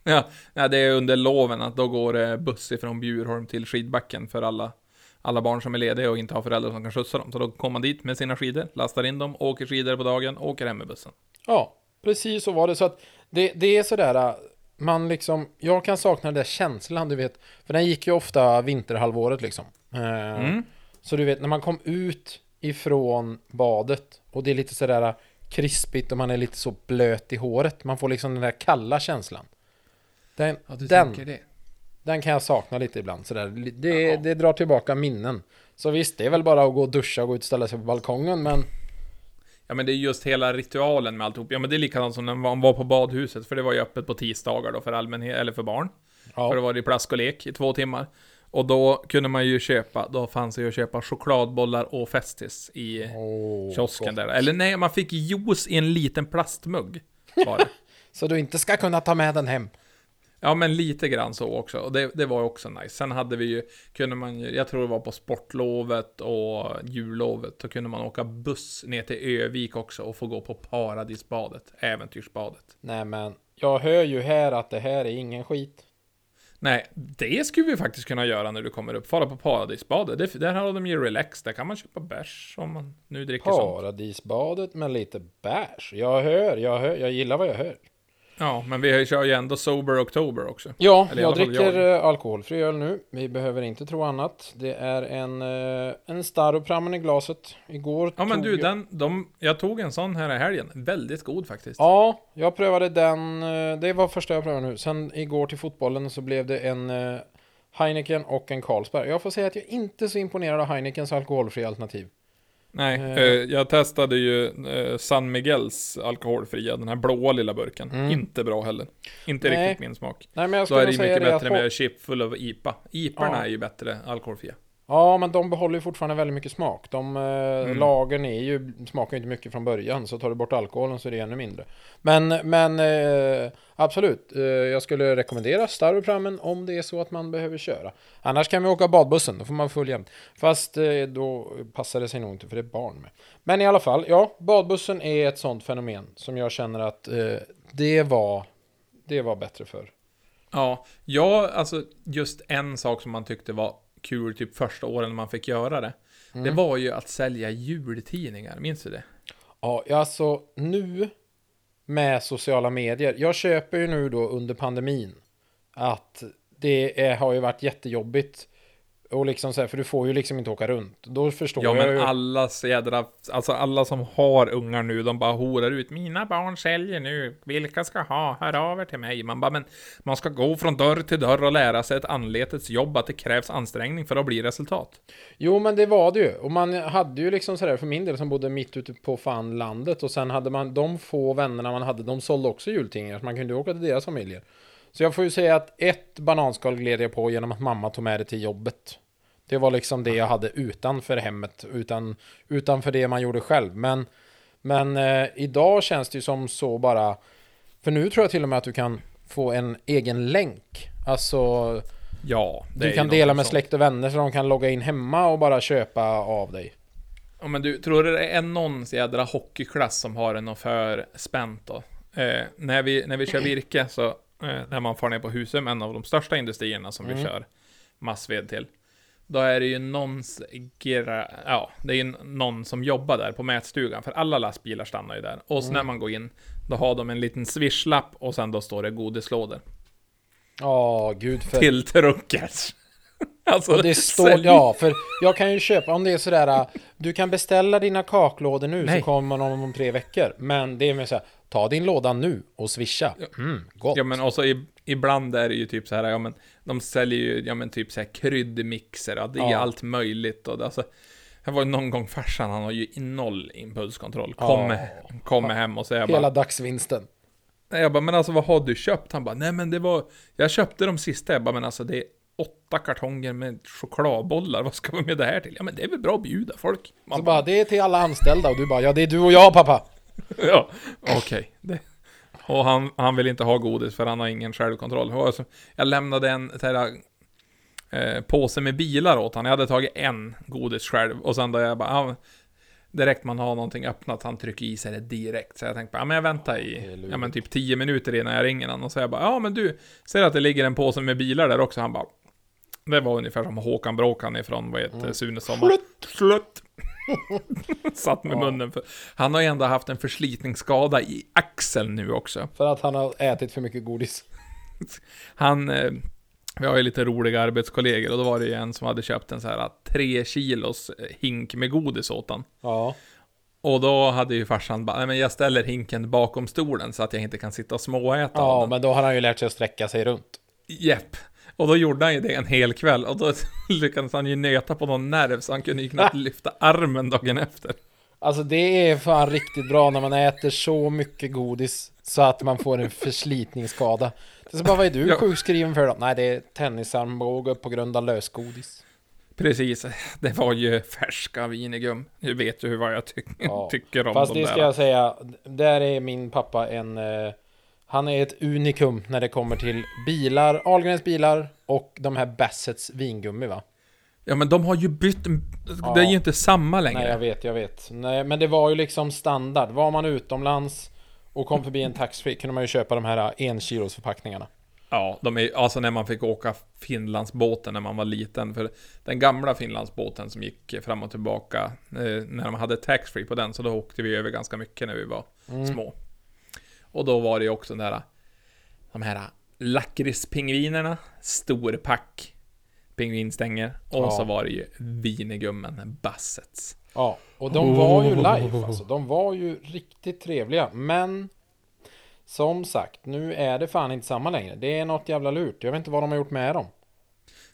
Ja, nej, det är under loven att då går det buss ifrån Bjurholm till skidbacken för alla, alla barn som är lediga och inte har föräldrar som kan skjutsa dem. Så då kommer man dit med sina skidor, lastar in dem, åker skidor på dagen, åker hem med bussen. Ja, precis så var det. Så att det, det är sådär, äh, man liksom, jag kan sakna den där känslan, du vet. För den gick ju ofta vinterhalvåret liksom. Eh, Mm. Så du vet, när man kom ut ifrån badet och det är lite sådär äh, krispigt och man är lite så blöt i håret. Man får liksom den där kalla känslan. Den, den, det. den kan jag sakna lite ibland. Sådär. Det, Ja. det drar tillbaka minnen. Så visst, det är väl bara att gå och duscha och gå ut och ställa sig på balkongen, men Ja, men det är just hela ritualen med alltihop. Ja, men det är likadant som när man var på badhuset, för det var ju öppet på tisdagar då för allmänhet, eller för barn. ja. För det var det plask och lek i två timmar. Och då kunde man ju köpa, då fanns det ju att köpa chokladbollar och Festis i Åh, kiosken gott. där. Eller nej, man fick juice i en liten plastmugg. [LAUGHS] Så du inte ska kunna ta med den hem. Ja, men lite grann så också. Och det, det var ju också nice. Sen hade vi ju, kunde man ju, jag tror det var på sportlovet och jullovet, då kunde man åka buss ner till Övik också och få gå på Paradisbadet, äventyrsbadet. Nej men, jag hör ju här att det här är ingen skit. Nej, det skulle vi faktiskt kunna göra när du kommer upp. Fara på Paradisbadet. Det, där har de ju relax. Där kan man köpa bärs om man nu dricker sånt. Paradisbadet med lite bärs. Jag hör, jag hör, jag gillar vad jag hör. Ja, men vi kör ju ändå Sober October också. Ja, Eller jag dricker jag. eh, alkoholfri öl nu. Vi behöver inte tro annat. Det är en, eh, en Staroprammen i glaset. Igår Ja, men du, jag... den, de, jag tog en sån här i helgen. Väldigt god faktiskt. Ja, jag prövade den. eh, Det var första jag prövade nu. Sen igår till fotbollen så blev det en Heineken och en Carlsberg. Jag får säga att jag inte är så imponerad av Heinekens alkoholfria alternativ. Nej, Eh. eh, jag testade ju eh, San Miguels alkoholfria, den här blåa lilla burken. Mm. Inte bra heller. Inte Nej. riktigt min smak. Nej, men jag Då är det ju mycket att bättre ho- med chip full av IPA. IPorna Ja. är ju bättre alkoholfria. Ja, men de behåller ju fortfarande väldigt mycket smak. De eh, Mm. lagern är ju, smakar ju inte mycket från början, så tar du bort alkoholen så är det ännu mindre. Men, men eh, absolut, eh, jag skulle rekommendera Staroprammen om det är så att man behöver köra. Annars kan vi åka badbussen, då får man full jämt. Fast eh, då passar det sig nog inte för det är barn med. Men i alla fall, ja, badbussen är ett sånt fenomen som jag känner att det var, det var bättre för. Ja, ja, alltså just en sak som man tyckte var kul typ första åren man fick göra det. Mm. Det var ju att sälja jultidningar, minns du det? Ja, alltså nu med sociala medier. Jag köper ju nu då under pandemin att det är, har ju varit jättejobbigt Och liksom så här, för du får ju liksom inte åka runt. Då förstår Ja, jag men ju. allas jädra, alltså alla som har ungar nu, de bara horar ut. Mina barn säljer nu, vilka ska ha? Hör av er till mig. Man bara, men man ska gå från dörr till dörr och lära sig ett anletets jobb, att det krävs ansträngning för att bli resultat. Jo, men det var det ju. Och man hade ju liksom sådär, för min del som bodde mitt ute på fan landet. Och sen hade man, de få vännerna man hade, de sålde också jultidningar. Så man kunde åka till deras familjer. Så jag får ju säga att ett bananskal gled jag på genom att mamma tog med det till jobbet. Det var liksom det jag hade utanför hemmet, utan, utanför det man gjorde själv. Men, men eh, idag känns det ju som så bara, för nu tror jag till och med att du kan få en egen länk. Alltså, Ja, du kan dela med sånt. släkt och vänner så de kan logga in hemma och bara köpa av dig. Ja, men du, tror du det är någon jädra hockeyklass som har något för spänt då? Eh, när, vi, när vi kör [CLEARS THROAT] virke så, när man far ner på Husum, en av de största industrierna som vi kör massved till. Då är det ju någons ja, det är ju någon som jobbar där på mätstugan, för alla lastbilar stannar ju där. Och så när man går in, då har de en liten swishlapp och sen då står det godislådor. Ja, gud för... Till truckers. [LAUGHS] alltså, Och det står, sälj- ja, för jag kan ju köpa, om det är sådär, äh, du kan beställa dina kaklådor nu Nej. så kommer de om tre veckor. Men det är mer såhär, ta din låda nu och swisha. Mm, gott. Ja men också i, ibland är det ju typ så här, ja men de säljer ju, ja men typ så här kryddmixer, ja, det är Ja. allt möjligt och det, alltså det var ju någon gång farsan, han har ju noll impulskontroll. Kommer kommer hem och säger Hela bara, dagsvinsten. jag bara, men alltså vad har du köpt? Han bara, nej men det var, jag köpte de sista, jag bara, men alltså det är åtta kartonger med chokladbollar, vad ska vi med det här till? Ja men det är väl bra att bjuda folk. Man Så bara, det är till alla anställda och du bara, ja det är du och jag pappa. [LAUGHS] Ja, okej. Det- Och han, han vill inte ha godis för han har ingen självkontroll. Alltså, jag lämnade en så här, eh, påse med bilar åt han. Jag hade tagit en godis själv och sen då jag bara, ja, direkt man har någonting öppnat, han trycker i sig det direkt. Så jag tänkte bara, ja men jag väntar i, ja men typ 10 minuter innan jag ringer han och säger bara, ja men du, ser att det ligger en påse med bilar där också? Han bara, det var ungefär som Håkan Bråkan ifrån, vad heter mm. Sune Sommar. Slutt! [LAUGHS] Satt med Ja. munnen för. Han har ju ändå haft en förslitningsskada i axeln nu också. För att han har ätit för mycket godis. [LAUGHS] Han, eh, vi har ju lite roliga arbetskollegor och då var det ju en som hade köpt en så här tre kilos eh, hink med godis åt han. Ja. Och då hade ju farsan bara, nej men jag ställer hinken bakom stolen så att jag inte kan sitta och småäta Ja, men då har han ju lärt sig att sträcka sig runt. Jepp. Och då gjorde han ju det en hel kväll och då [LAUGHS] lyckades han ju nöta på någon nerv så han kunde ju knappt [LAUGHS] lyfta armen dagen efter. Alltså det är fan riktigt bra när man äter så mycket godis så att man får en förslitningsskada. Det är så bara, vad är du sjukskriven för då? Nej, det är tennisarmbåge på grund av lösgodis. Precis, det var ju färska vinigum. Du vet hur vad jag ty Ja. tycker om Fast de det där. ska jag säga, där är min pappa en... Eh, han är ett unikum när det kommer till bilar, Ahlgrens bilar och de här Bassets vingummi va? Ja men de har ju bytt, Ja. det är ju inte samma längre. Nej, jag vet, jag vet. Nej, men det var ju liksom standard. Var man utomlands och kom förbi en taxfree kunde man ju köpa de här en kilos förpackningarna. Ja, de är, alltså när man fick åka Finlandsbåten när man var liten. För den gamla Finlandsbåten som gick fram och tillbaka. Eh, när de hade taxfree på den, så då åkte vi över ganska mycket när vi var små. Och då var det ju också den där, de här lakritspingvinerna, storpack pingvinstänger. Och Ja. så var det ju vinigummen, Bassets. Ja, och de var ju live alltså. De var ju riktigt trevliga. Men som sagt, nu är det fan inte samma längre. Det är något jävla lurt. Jag vet inte vad de har gjort med dem.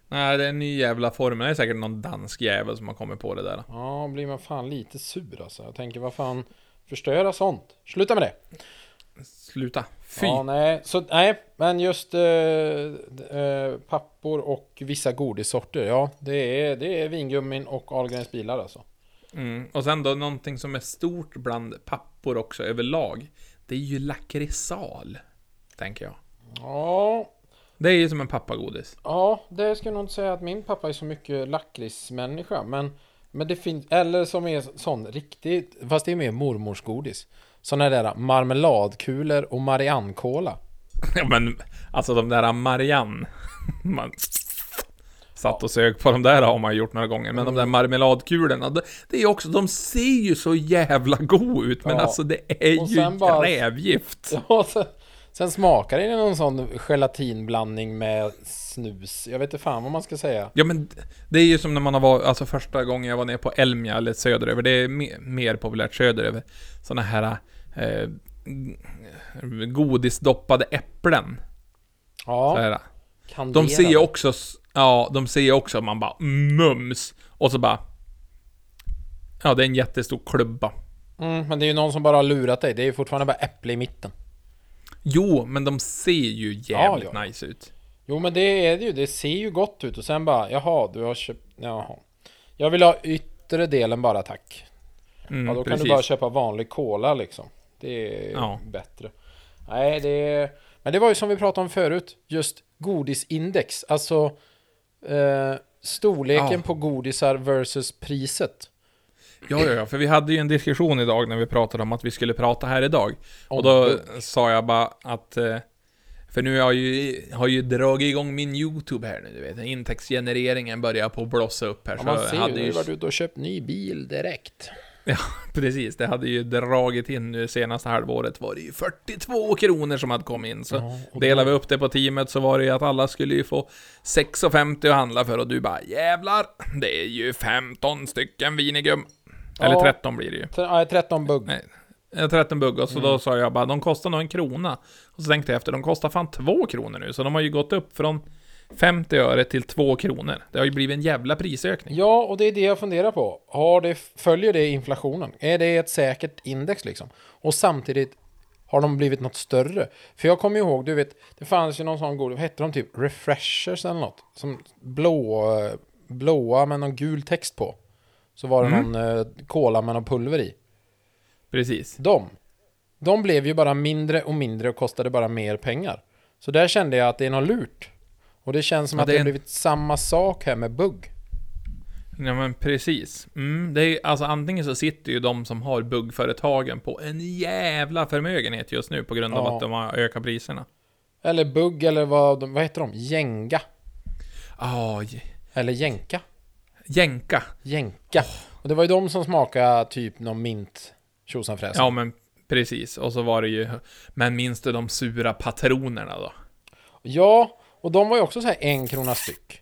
Nej, det är en ny jävla formel. Det är säkert någon dansk jävel som har kommit på det där. Ja, blir man fan lite sur alltså. Jag tänker, vad fan, förstöra sånt. Sluta med det. Sluta. Fy. Ja, nej, så nej, men just eh, eh, pappor och vissa godissorter. Ja, det är, det är vingummin och Ahlgrens bilar alltså. Mm. Och sen då någonting som är stort bland pappor också överlag. Det är ju lakritsal. Tänker jag. Ja, Det är ju som en pappagodis. Ja, det ska jag nog inte säga att min pappa är så mycket lakritsmänniska. Men, men det finns, eller som är sån riktigt, fast det är mer mormors godis. Såna där marmeladkulor och Marianne-cola. [LAUGHS] Ja men, alltså de där Marianne. Man satt och sög på de där har man gjort några gånger. Men de där marmeladkulorna, det, är också, de ser ju så jävla go ut. Men Ja. alltså det är Och ju bara- rävgift. [LAUGHS] Ja, sen, Sen smakar det någon sån gelatinblandning med snus. Jag vet inte fan vad man ska säga. Ja men det är ju som när man har varit, alltså första gången jag var nere på Elmia eller söderöver, det är me, mer populärt söderöver. Såna här eh, godisdoppade äpplen. Så Ja, här. kanderade. De ser ju också, ja, de ser ju också, man bara mums. Och så bara... Ja, det är en jättestor klubba. Mm, men det är ju någon som bara har lurat dig. Det är ju fortfarande bara äpple i mitten. Jo, men de ser ju jävligt Ja, nice ut. Jo men det är det ju. Det ser ju gott ut och sen bara jaha, du har köpt... Jaha. Jag vill ha yttre delen bara tack. Mm, Ja, då kan precis. du bara köpa vanlig cola liksom. Det är Ja. bättre. Nej, det är... Men det var ju som vi pratade om förut. Just godisindex. Alltså eh, storleken Ja. på godisar versus priset. Ja, ja, ja, för vi hade ju en diskussion idag när vi pratade om att vi skulle prata här idag. Om och då bugg. sa jag bara att... eh, För nu har jag ju, har ju dragit igång min YouTube här nu, du vet. Intäktsgenereringen börjar på att blossa upp här. Ja, man ser ju, hade nu ju varit ute och köpt ny bil direkt. [LAUGHS] Precis, det hade ju dragit in nu senaste halvåret var det ju 42 kronor som hade kommit in. Så Ja, delade vi upp det på teamet så var det ju att alla skulle ju få 6,50 att handla för och du bara jävlar, det är ju 15 stycken vinigum. Eller Ja. 13 blir det ju. Ja, 13 bugg. Nej, eh, 13 bugg och så Mm. då sa jag bara, de kostar nog en krona. Och så tänkte jag efter, de kostar fan 2 kronor nu. Så de har ju gått upp från 50 öre till 2 kronor. Det har ju blivit en jävla prisökning. Ja, och det är det jag funderar på. Har det, följer det inflationen? Är det ett säkert index liksom? Och samtidigt har de blivit något större? För jag kommer ihåg, du vet, det fanns ju någon sån god, vad hette de typ? Refreshers eller något? Som blå, blåa med någon gul text på. Så var det Mm. någon eh, cola med någon pulver i. Precis. De, de blev ju bara mindre och mindre och kostade bara mer pengar. Så där kände jag att det är något lurt. Och det känns som Ja, att det har en- blivit samma sak här med bugg. Ja men precis. Mm, det är, alltså antingen så sitter ju de som har buggföretagen på en jävla förmögenhet just nu på grund av Ja. att de har ökat priserna. Eller bugg eller vad, de- vad heter de? Jenga? Aj. Eller jänka? Jänka. Jänka. Och det var ju de som smakade typ någon mint tjosan fräsen. Ja men precis. Och så var det ju, men minns du de sura patronerna då? ja, och de var ju också så här en krona styck.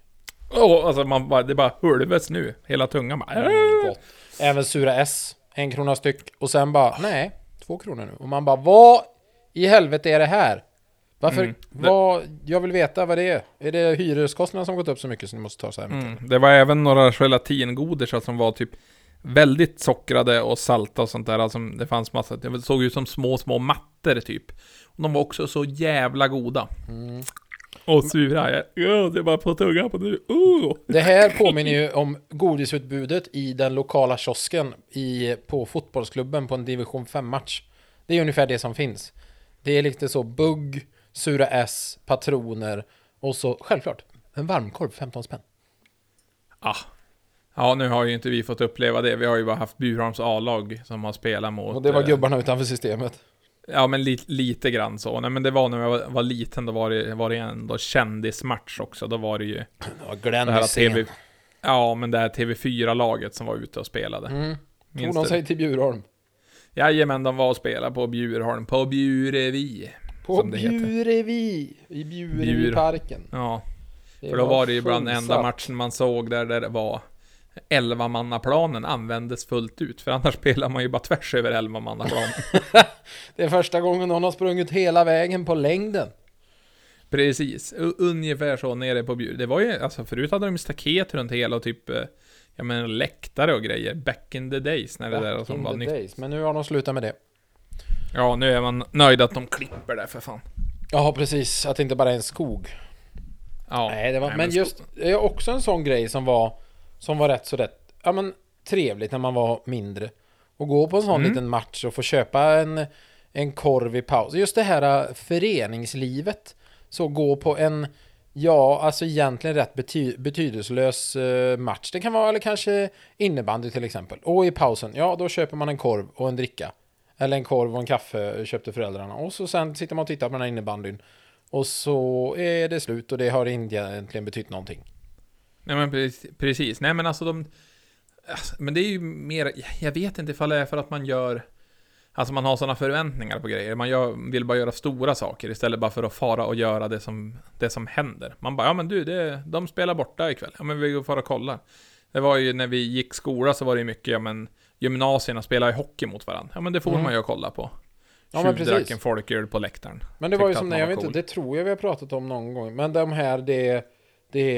Åh, alltså man bara, det bara hulvets nu. Hela tungan bara... Mm, gott. Även sura S, en krona styck. Och sen bara, nej, två kronor nu. Och man bara, vad i helvete är det här? Varför? Mm, det- Vad, jag vill veta vad det är. Är det hyreskostnaderna som gått upp så mycket så ni måste ta så här mycket? Mm. Det var även några gelatingodisar som var typ väldigt sockrade och salta och sånt där. Alltså det fanns massa, det såg ut som små, små mattor typ. Och de var också så jävla goda. Mm. Och sura. Ja, det var på tungan på nu. Uh. Det här påminner ju om godisutbudet i den lokala kiosken i, på fotbollsklubben på en division 5-match. Det är ungefär det som finns. Det är lite så bugg, sura S, patroner och så självklart en varmkorv 15 spänn. Ah. Ja, nu har ju inte vi fått uppleva det. Vi har ju bara haft Bjurholms A-lag som har spelat mot... Och det var eh, gubbarna utanför systemet. Ja, men li, lite grann så. Nej, men det var när jag var, var liten, då var det, var det ändå kändismatch också. Då var det ju Ja, Glenn det här. TV... Ja, men det här TV4-laget som var ute och spelade. Mm. Tog de sig till Bjurholm? Jajamän, de var och spelade på Bjurholm. På Bjurevi. På det. Bjurevi! I Bjurevi-parken. Ja, för då var det ju bland enda matchen man såg där, där det var 11-mannaplanen användes fullt ut. För annars [LAUGHS] spelar man ju bara tvärs över 11-mannaplanen. [LAUGHS] Det är första gången någon har sprungit hela vägen på längden. Precis, ungefär så nere på Bjur. Det var ju, alltså förut hade de staket runt hela och typ, eh, jag menar läktare och grejer. Back in the days när det där Back som in var nytt. days. Men nu har de slutat med det. Ja, nu är man nöjd att de klipper det för fan. Ja, precis. Att det inte bara är en skog. Ja, Nej, det var, men, men just det är också en sån grej som var som var rätt så rätt. Ja, men trevligt när man var mindre. Och gå på en sån Mm. liten match och få köpa en, en korv i paus. Just det här äh, föreningslivet. Så gå på en, ja, alltså egentligen rätt bety betydelselös eh, match. Det kan vara, eller kanske innebandy till exempel. Och i pausen, ja, då köper man en korv och en dricka. Eller en korv och en kaffe köpte föräldrarna. Och så sen sitter man och tittar på den här innebandyn. Och så är det slut och det har inte egentligen betytt någonting. Nej men pre- precis, nej men alltså de... Alltså, men det är ju mer, jag vet inte ifall det är för att man gör... Alltså man har sådana förväntningar på grejer. Man gör, vill bara göra stora saker istället bara för att fara och göra det som, det som händer. Man bara, ja men du, det, de spelar borta ikväll. Ja men vi går fara och kollar. Det var ju när vi gick skola så var det mycket, ja men gymnasierna spelar ju hockey mot varandra. Ja men det får Mm. man ju kolla på. Ja, men precis. en folköl på läktaren. Men det var ju Tyckte som man jag vet inte, cool. det tror jag vi har pratat om någon gång. Men de här, det, det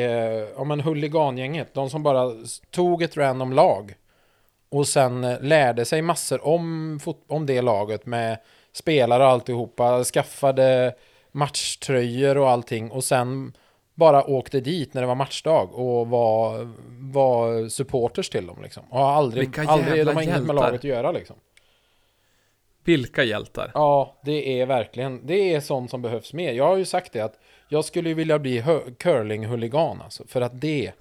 ja men huligangänget, de som bara tog ett random lag och sen eh, lärde sig massor om, om det laget med spelare och alltihopa, skaffade matchtröjor och allting och sen bara åkte dit när det var matchdag och var, var supporters till dem liksom. Och har aldrig, Vilka aldrig de har inget med laget att göra liksom. Vilka hjältar. Ja, det är verkligen, det är sånt som behövs mer. Jag har ju sagt det att jag skulle ju vilja bli curling-huligan alltså. För att det,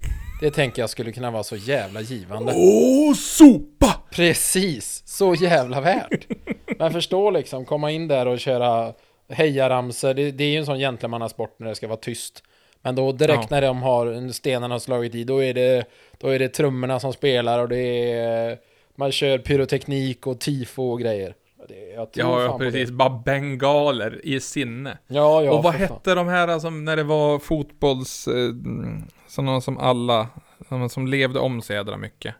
det tänker jag skulle kunna vara så jävla givande. Åh, sopa! Precis, så jävla värt. Men förstå liksom, komma in där och köra hejaramsor. Det, det är ju en sån gentlemannasport när det ska vara tyst. Men då direkt Ja. när de har stenarna har slagit i, då är det, då är det trummorna som spelar och det är, man kör pyroteknik och tifo och grejer. Det, jag tror Ja, fan ja på precis. Bara bengaler i sinne. Ja, ja, och vad för fan. hette de här alltså, när det var fotbolls... Eh, sådana som alla, sådana som levde om så jädra mycket.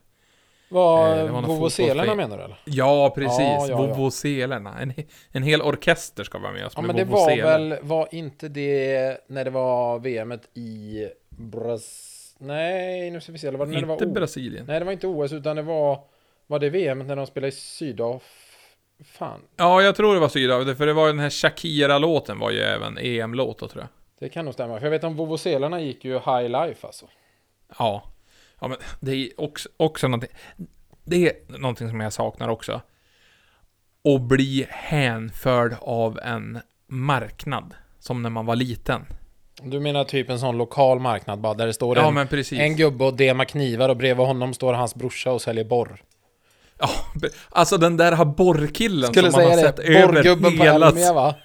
Eh, var någon Vovoselerna menar du eller? Ja, precis. Ja, ja, ja. Vovoselerna. En, en hel orkester ska vara med och Ja spela men det var väl, var inte det när det var VMet i Bras... Nej, nu ska vi se, eller var det när det var Inte O- Brasilien. Nej, det var inte OS utan det var... Var det VM när de spelade i Sydaf... Fan, Ja, jag tror det var Sydafrika, för det var ju den här Shakira-låten var ju även EM-låt då, tror jag. det kan nog stämma. För jag vet om Vovoselarna gick ju high life alltså. Ja. Ja, men det är också, också någonting. Det är någonting som jag saknar också. Att bli hänförd av en marknad. Som när man var liten. Du menar typ en sån lokal marknad bara där det står Ja, en, en gubbe och demar knivar och bredvid honom står hans brorsa och säljer borr. Ja, alltså den där har borrkillen Skulle som man har sett över på hela... Elmia va?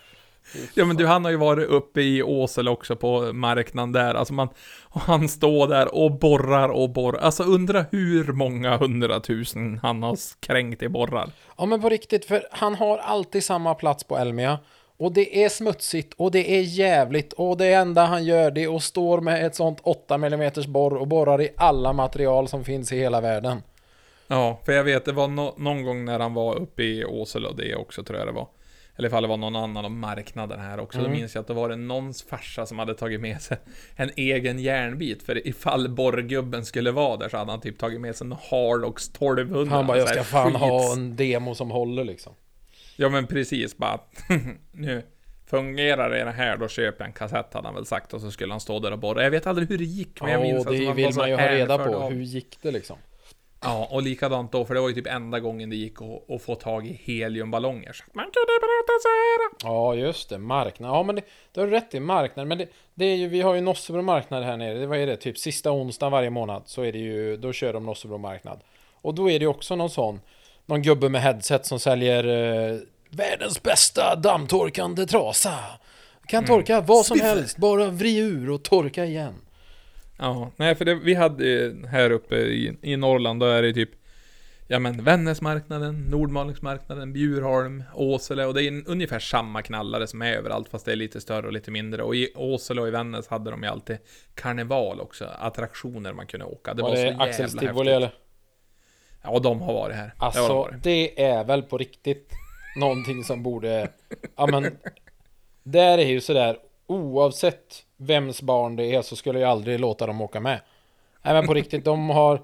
Ja men du, han har ju varit uppe i Åsele också på marknaden där. Alltså man... Och han står där och borrar och borrar. Alltså undra hur många hundratusen han har kränkt i borrar. Ja men på riktigt, för han har alltid samma plats på Elmia. Och det är smutsigt och det är jävligt och det enda han gör det är att stå med ett sånt 8 mm borr och borrar i alla material som finns i hela världen. Ja, för jag vet, det var nå- någon gång när han var uppe i Åsele och det också tror jag det var. Eller ifall det var någon annan av marknaden här också. Mm. Då minns jag att det var det någons farsa som hade tagit med sig en egen järnbit. För ifall borrgubben skulle vara där så hade han typ tagit med sig en Hardox 1200. Han bara, jag ska fan skits. ha en demo som håller liksom. Ja men precis, bara [LAUGHS] nu fungerar det här, då köper jag en kassett hade han väl sagt och så skulle han stå där och borra. Jag vet aldrig hur det gick, men jag Ja, minns det att var vill man ju ha reda på. av- Hur gick det liksom? Ja, och likadant då, för det var ju typ enda gången det gick att, att få tag i heliumballonger. Så man kunde prata så här. Ja, just det. Marknad. Ja, men det, det har du rätt i. Marknad. Men det, det är ju, vi har ju Nossebro marknad här nere. Det, vad är det? Typ sista onsdagen varje månad så är det ju, då kör de Nossebro marknad. Och då är det ju också någon sån, någon gubbe med headset som säljer eh, världens bästa dammtorkande trasa. Kan torka vad som Spiffer. helst, bara vri ur och torka igen. Ja, nej för det, vi hade här uppe i, i Norrland, då är det typ Ja men Vännäsmarknaden, Nordmalingsmarknaden, Bjurholm, Åsele och det är ungefär samma knallare som är överallt fast det är lite större och lite mindre. Och i Åsele och i Vännäs hade de ju alltid karneval också, attraktioner man kunde åka. Det var, var så det jävla Axels tivoli eller? Ja, de har varit här. det Alltså, varit. det är väl på riktigt någonting som borde... Ja, men... Där är ju sådär, oavsett vems barn det är så skulle jag aldrig låta dem åka med. Nej men på riktigt, de har...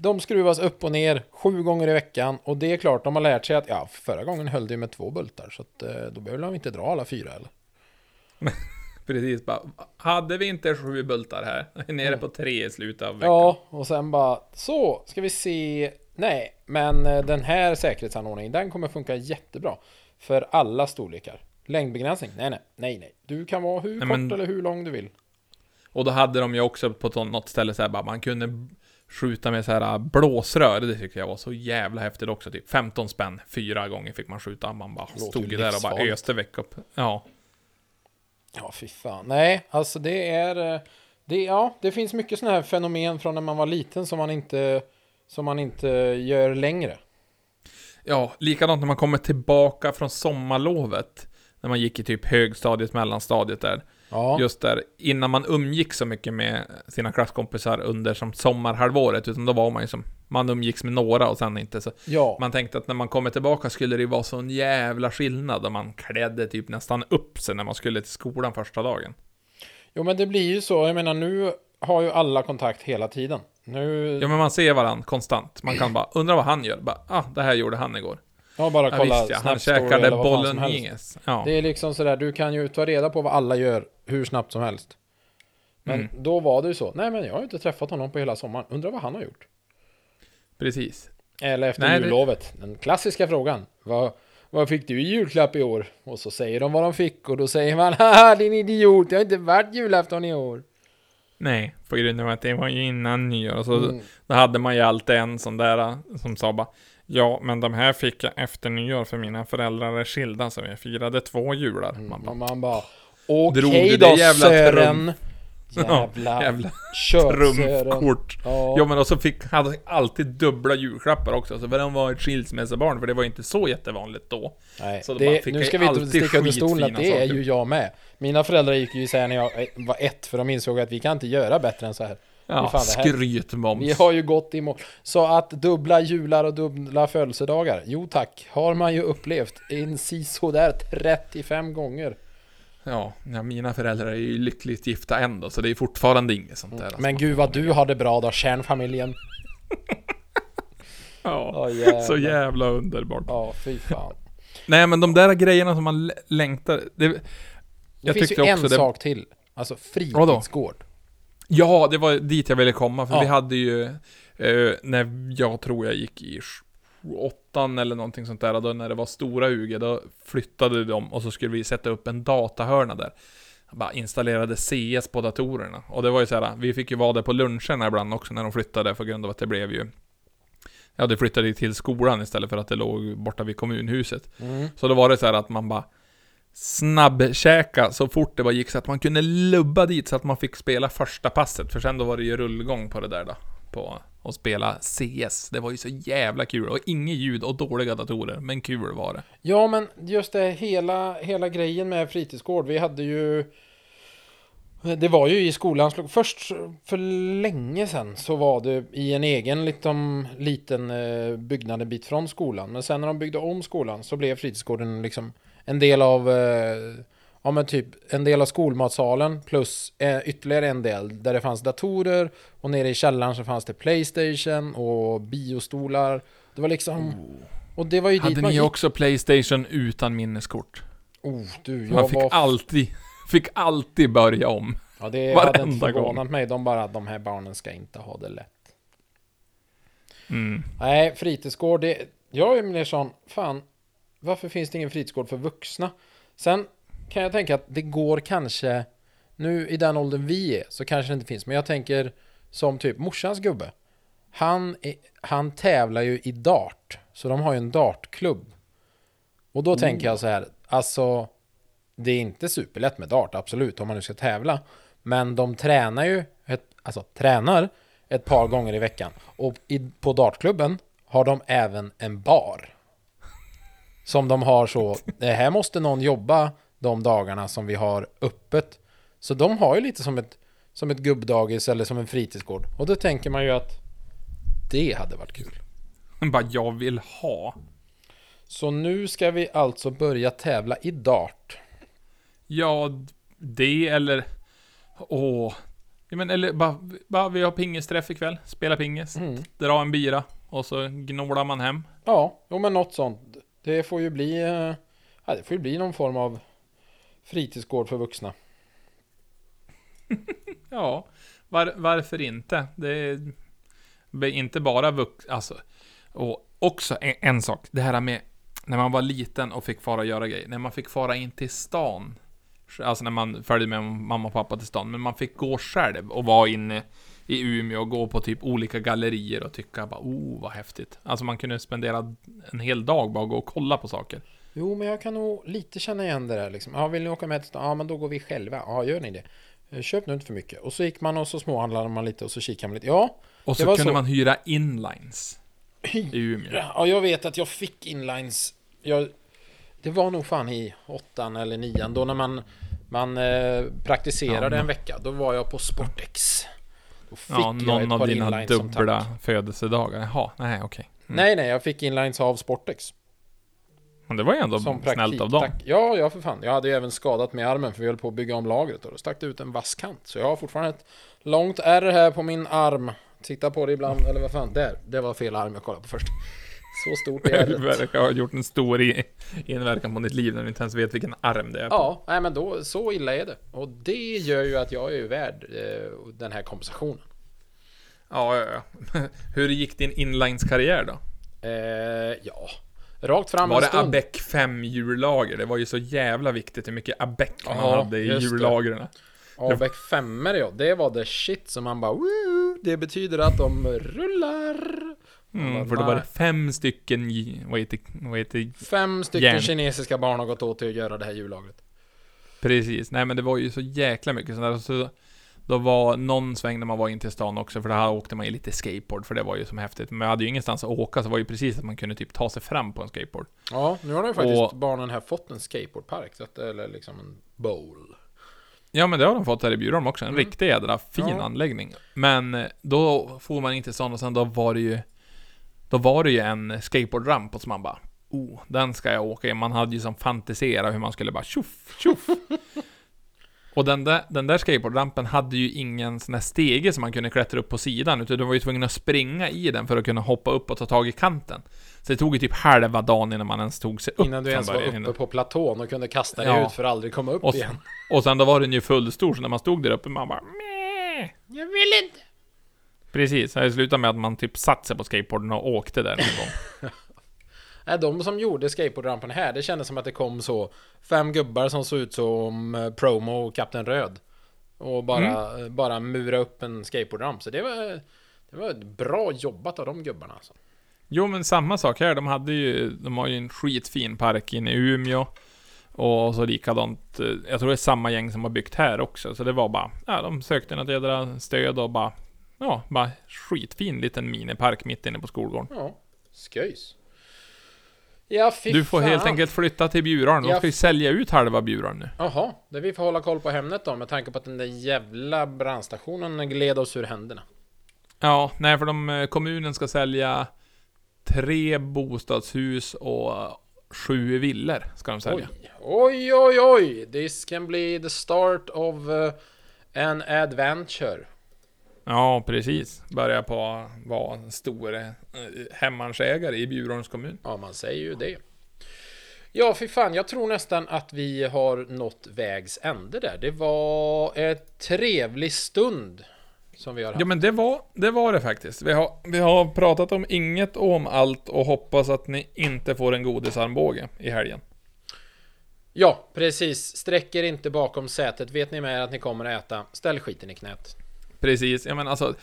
De skruvas upp och ner sju gånger i veckan och det är klart, de har lärt sig att ja, förra gången höll det ju med två bultar så att eh, då behöver de inte dra alla fyra eller? [LAUGHS] Precis, bara, hade vi inte sju bultar här? [LAUGHS] Nere på tre i slutet av veckan. Ja, och sen bara så, ska vi se. Nej, men eh, den här säkerhetsanordningen, den kommer funka jättebra för alla storlekar. Längdbegränsning? Nej, nej, nej, nej. Du kan vara hur Nej, kort men- eller hur lång du vill. Och då hade de ju också på något ställe så här, bara, man kunde skjuta med så här äh, blåsrör. Det tyckte jag var så jävla häftigt också. Typ 15 spänn, fyra gånger fick man skjuta. Man bara stod ju där och bara öste väck upp. Ja. Ja, fy fan. Nej, alltså det är... eh, Det, ja, det finns mycket sådana här fenomen från när man var liten som man inte, som man inte gör längre. Ja, likadant när man kommer tillbaka från sommarlovet. När man gick i typ högstadiet, mellanstadiet där. Ja, Just där, innan man umgick så mycket med sina klasskompisar under som sommarhalvåret, utan då var man ju som, man umgicks med några och sen inte så. ja. Man tänkte att när man kommer tillbaka skulle det vara sån jävla skillnad och man klädde typ nästan upp sig när man skulle till skolan första dagen. Jo men det blir ju så, jag menar nu har ju alla kontakt hela tiden. Nu, Ja men man ser varandra konstant. Man kan [CLEARS THROAT] bara, undra vad han gör. Bara, ah, det här gjorde han igår. Ja, bara Ja, kolla visst ja, han käkade bolognese. Ja. Det är liksom sådär, du kan ju ta reda på vad alla gör hur snabbt som helst. Men Mm. då var det ju så, nej men jag har inte träffat honom på hela sommaren, undrar vad han har gjort? Precis. Eller efter Nej, det- jullovet, den klassiska frågan. Vad, vad fick du i julklapp i år? Och så säger de vad de fick och då säger man [LAUGHS] Haha din idiot, det har inte varit julafton i år. Nej, på grund av att det var ju innan nyår. Så, Mm. Då hade man ju alltid en sån där som sa bara Ja, men de här fick jag efter nyår för mina föräldrar är skilda så vi firade två jular. Man bara, Och man bara Okej det då jävla Sören. Ja, Jävla, jävla trumfkort. Ja. Ja men och så fick, hade alltid dubbla julklappar också, så för de var ett skilsmässobarn, för det var inte så jättevanligt då. Nej, Så det, nu ska vi inte sticka under stolen att det är saker. ju jag med. Mina föräldrar gick ju isär när jag eh, var ett för de insåg att vi kan inte göra bättre än så här. Ja, skrytmoms. Vi har ju gått i mål. Så att dubbla jular och dubbla födelsedagar, jo tack, har man ju upplevt en sisådär 35 gånger. Ja, mina föräldrar är ju lyckligt gifta ändå, så det är fortfarande inget sånt där. alltså. Men gud vad du har det bra då, kärnfamiljen. [LAUGHS] ja, jävlar. så jävla underbart. Ja, fy fan. Nej, men de där grejerna som man längtar... Det, Det Jag finns ju en det- sak till. Alltså fritidsgård. Ja, det var dit jag ville komma, för Ja. vi hade ju... Eh, när jag tror jag gick i åttan eller någonting sånt där, då när det var stora UG, då flyttade de och så skulle vi sätta upp en datahörna där. Jag bara installerade CS på datorerna. Och det var ju så här, vi fick ju vara där på luncherna ibland också när de flyttade, för grund av att det blev ju... Ja, det flyttade ju till skolan istället för att det låg borta vid kommunhuset. Mm. Så då var det så här att man bara snabbkäka så fort det bara gick så att man kunde lubba dit så att man fick spela första passet. För sen då var det ju rullgång på det där då. På att spela CS. Det var ju så jävla kul. Och inget ljud och dåliga datorer. Men kul var det. Ja, men just det, hela, hela grejen med fritidsgård. Vi hade ju... Det var ju i skolans... Först för länge sedan så var det i en egen liksom liten, liten byggnad en bit från skolan. Men sen när de byggde om skolan så blev fritidsgården liksom en del av... Eh, ja men typ en del av skolmatsalen plus eh, ytterligare en del där det fanns datorer och nere i källaren så fanns det Playstation och biostolar. Det var liksom... Och det var ju dit Hade man ni gick. också Playstation utan minneskort? Oh, du, jag Man fick var... alltid, [LAUGHS] fick alltid börja om. Ja, det varenda hade inte förvånat gång. mig. De bara, de här barnen ska inte ha det lätt. Mm. Nej, fritidsgård, det... Jag är mer sån, fan, varför finns det ingen fritidsgård för vuxna? Sen kan jag tänka att det går kanske, nu i den åldern vi är, så kanske det inte finns. Men jag tänker som typ morsans gubbe. Han, är, han tävlar ju i dart, så de har ju en dartklubb. Och då tänker jag så här, alltså, det är inte superlätt med dart, absolut, om man nu ska tävla. Men de tränar ju, ett, alltså tränar ett par gånger i veckan. Och i, på dartklubben har de även en bar. Som de har så, här måste någon jobba de dagarna som vi har öppet. Så de har ju lite som ett, som ett gubbdagis eller som en fritidsgård. Och då tänker man ju att det hade varit kul. [LAUGHS] Bara, jag vill ha. Så nu ska vi alltså börja tävla i dart. Ja, det eller... Åh. Ja, men eller bara, bara vi har pingisträff ikväll. Spela pingis. Mm. Dra en bira. Och så gnålar man hem. Ja, jo men något sånt. Det får ju bli, eh, ja, det får ju bli någon form av fritidsgård för vuxna. [LAUGHS] Ja, var, varför inte? Det är inte bara vuxna... Alltså, och också en, en sak. Det här med när man var liten och fick fara och göra grejer. När man fick fara in till stan. Alltså när man följde med mamma och pappa till stan. Men man fick gå själv och vara inne i Umeå och gå på typ olika gallerier och tycka bara oh vad häftigt. Alltså man kunde spendera en hel dag bara och gå och kolla på saker. Jo, men jag kan nog lite känna igen det där liksom. Ja, vill ni åka med till stan? Ja, men då går vi själva. Ja, gör ni det? Eh, Köp nu inte för mycket. Och så gick man och så småhandlade man lite och så kikade man lite. Ja, Och så kunde så. man hyra inlines. i Umeå. Ja, jag vet att jag fick inlines. Jag, det var nog fan i åttan eller nian då när man, man eh, praktiserade Ja, men- en vecka. Då var jag på Sportex. Ja, någon av dina dubbla tack. födelsedagar. Jaha, nej okej. Mm. Nej, nej, jag fick inlines av Sportex. Men det var ju ändå Som snällt av dem. praktik. Ja, ja för fan. Jag hade ju även skadat med armen för vi höll på att bygga om lagret och då stack det ut en vass kant. Så jag har fortfarande ett långt ärr här på min arm. Titta på det ibland, eller vad fan. Där, det var fel arm jag kollade på först. Så stort [LAUGHS] är ärret. verkar ha gjort en stor inverkan på ditt liv när du inte ens vet vilken arm det är på. Ja, nej men då, så illa är det. Och det gör ju att jag är värd eh, den här kompensationen. Ja, ja, ja. [LAUGHS] Hur gick din inlines-karriär då? Eh, ja, rakt fram Var det stund. Abec 5 hjullager? Det var ju så jävla viktigt hur mycket Abec man Ja, hade i det. hjullagren. Abec 5 ja. Det var det shit som man bara Woo! Det betyder att de rullar. Mm, för då var det fem stycken, vad heter, vad heter Fem stycken Järn. kinesiska barn har gått åt till att göra det här hjullagret. Precis, nej men det var ju så jäkla mycket sånt där. Så då var någon sväng när man var in till stan också, för där åkte man ju lite skateboard, för det var ju som häftigt. Men jag hade ju ingenstans att åka, så det var ju precis att man kunde typ ta sig fram på en skateboard. Ja, nu har ju faktiskt Och- barnen här fått en skateboardpark, så att, eller liksom en bowl. Ja men det har de fått här i Bjurholm också, en Mm. riktig jädra fin Ja. anläggning. Men då får man in till stan och sen då var det ju Då var det ju en skateboardramp och så man bara Oh, den ska jag åka i. Man hade ju som fantiserat hur man skulle bara tjoff, tjoff. [LAUGHS] och den där, den där skateboardrampen hade ju ingen sån här stege som man kunde klättra upp på sidan, utan du var ju tvungen att springa i den för att kunna hoppa upp och ta tag i kanten. Så det tog ju typ halva dagen innan man ens tog sig upp Innan du ens var uppe på platån och kunde kasta dig Ja. ut för att aldrig komma upp Och, igen. och sen då var den ju fullstor, så när man stod där uppe, man bara Meh. Jag vill inte! Precis, det slutade med att man typ satt sig på skateboarden och åkte där en gång. [LAUGHS] De som gjorde skateboardrampen här, det kändes som att det kom så fem gubbar som såg ut som eh, Promo och Kapten Röd. Och bara, Mm. bara mura upp en skateboardramp. Så det var, det var bra jobbat av de gubbarna alltså. Jo men samma sak här, de hade ju, de har ju en skitfin park inne i Umeå. Och så likadant, eh, jag tror det är samma gäng som har byggt här också. Så det var bara, ja de sökte något jädra stöd och bara, ja, bara skitfin liten minipark mitt inne på skolgården. Ja, sköjs. Ja, fy Du får fan. helt enkelt flytta till Bjurholm, de Ja. ska ju sälja ut halva Bjurholm nu. Jaha, det vi får hålla koll på Hemnet då med tanke på att den där jävla brandstationen gled oss ur händerna. Ja, nej för de, eh, kommunen ska sälja tre bostadshus och sju villor ska de sälja. Oj, oj, oj, oj! This can be the start of uh, an adventure. Ja, precis. Börjar på vara en stor eh, hemmansägare i Bjurholms kommun. Ja, man säger ju det. Ja, för fan, jag tror nästan att vi har nått vägs ände där. Det var ett trevlig stund som vi har haft. Ja, men det var det, var det faktiskt. Vi har, vi har pratat om inget och om allt och hoppas att ni inte får en godisarmbåge i helgen. Ja, precis. Sträck er inte bakom sätet. Vet ni med er att ni kommer att äta, ställ skiten i knät. Precis, ja men alltså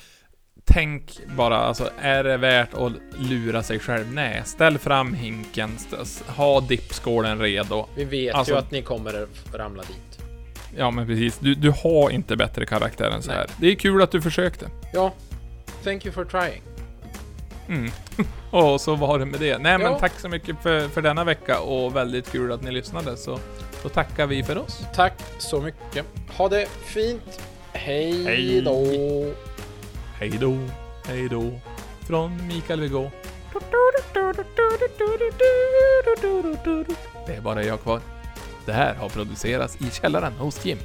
Tänk bara, alltså är det värt att lura sig själv? Nej, ställ fram hinken, ha dippskålen redo. Vi vet Alltså- ju att ni kommer ramla dit. Ja men precis, du, du har inte bättre karaktär än så Nej. här. Det är kul att du försökte. Ja, thank you for trying. Mm. [LAUGHS] och så var det med det. Nej men Ja. tack så mycket för, för denna vecka och väldigt kul att ni lyssnade. Så då tackar vi för oss. Tack så mycket. Ha det fint. Hej Hej. då. Hej då, hej då. Från Mikael Vigå. Det är bara jag kvar. Det här har producerats i källaren hos Jim.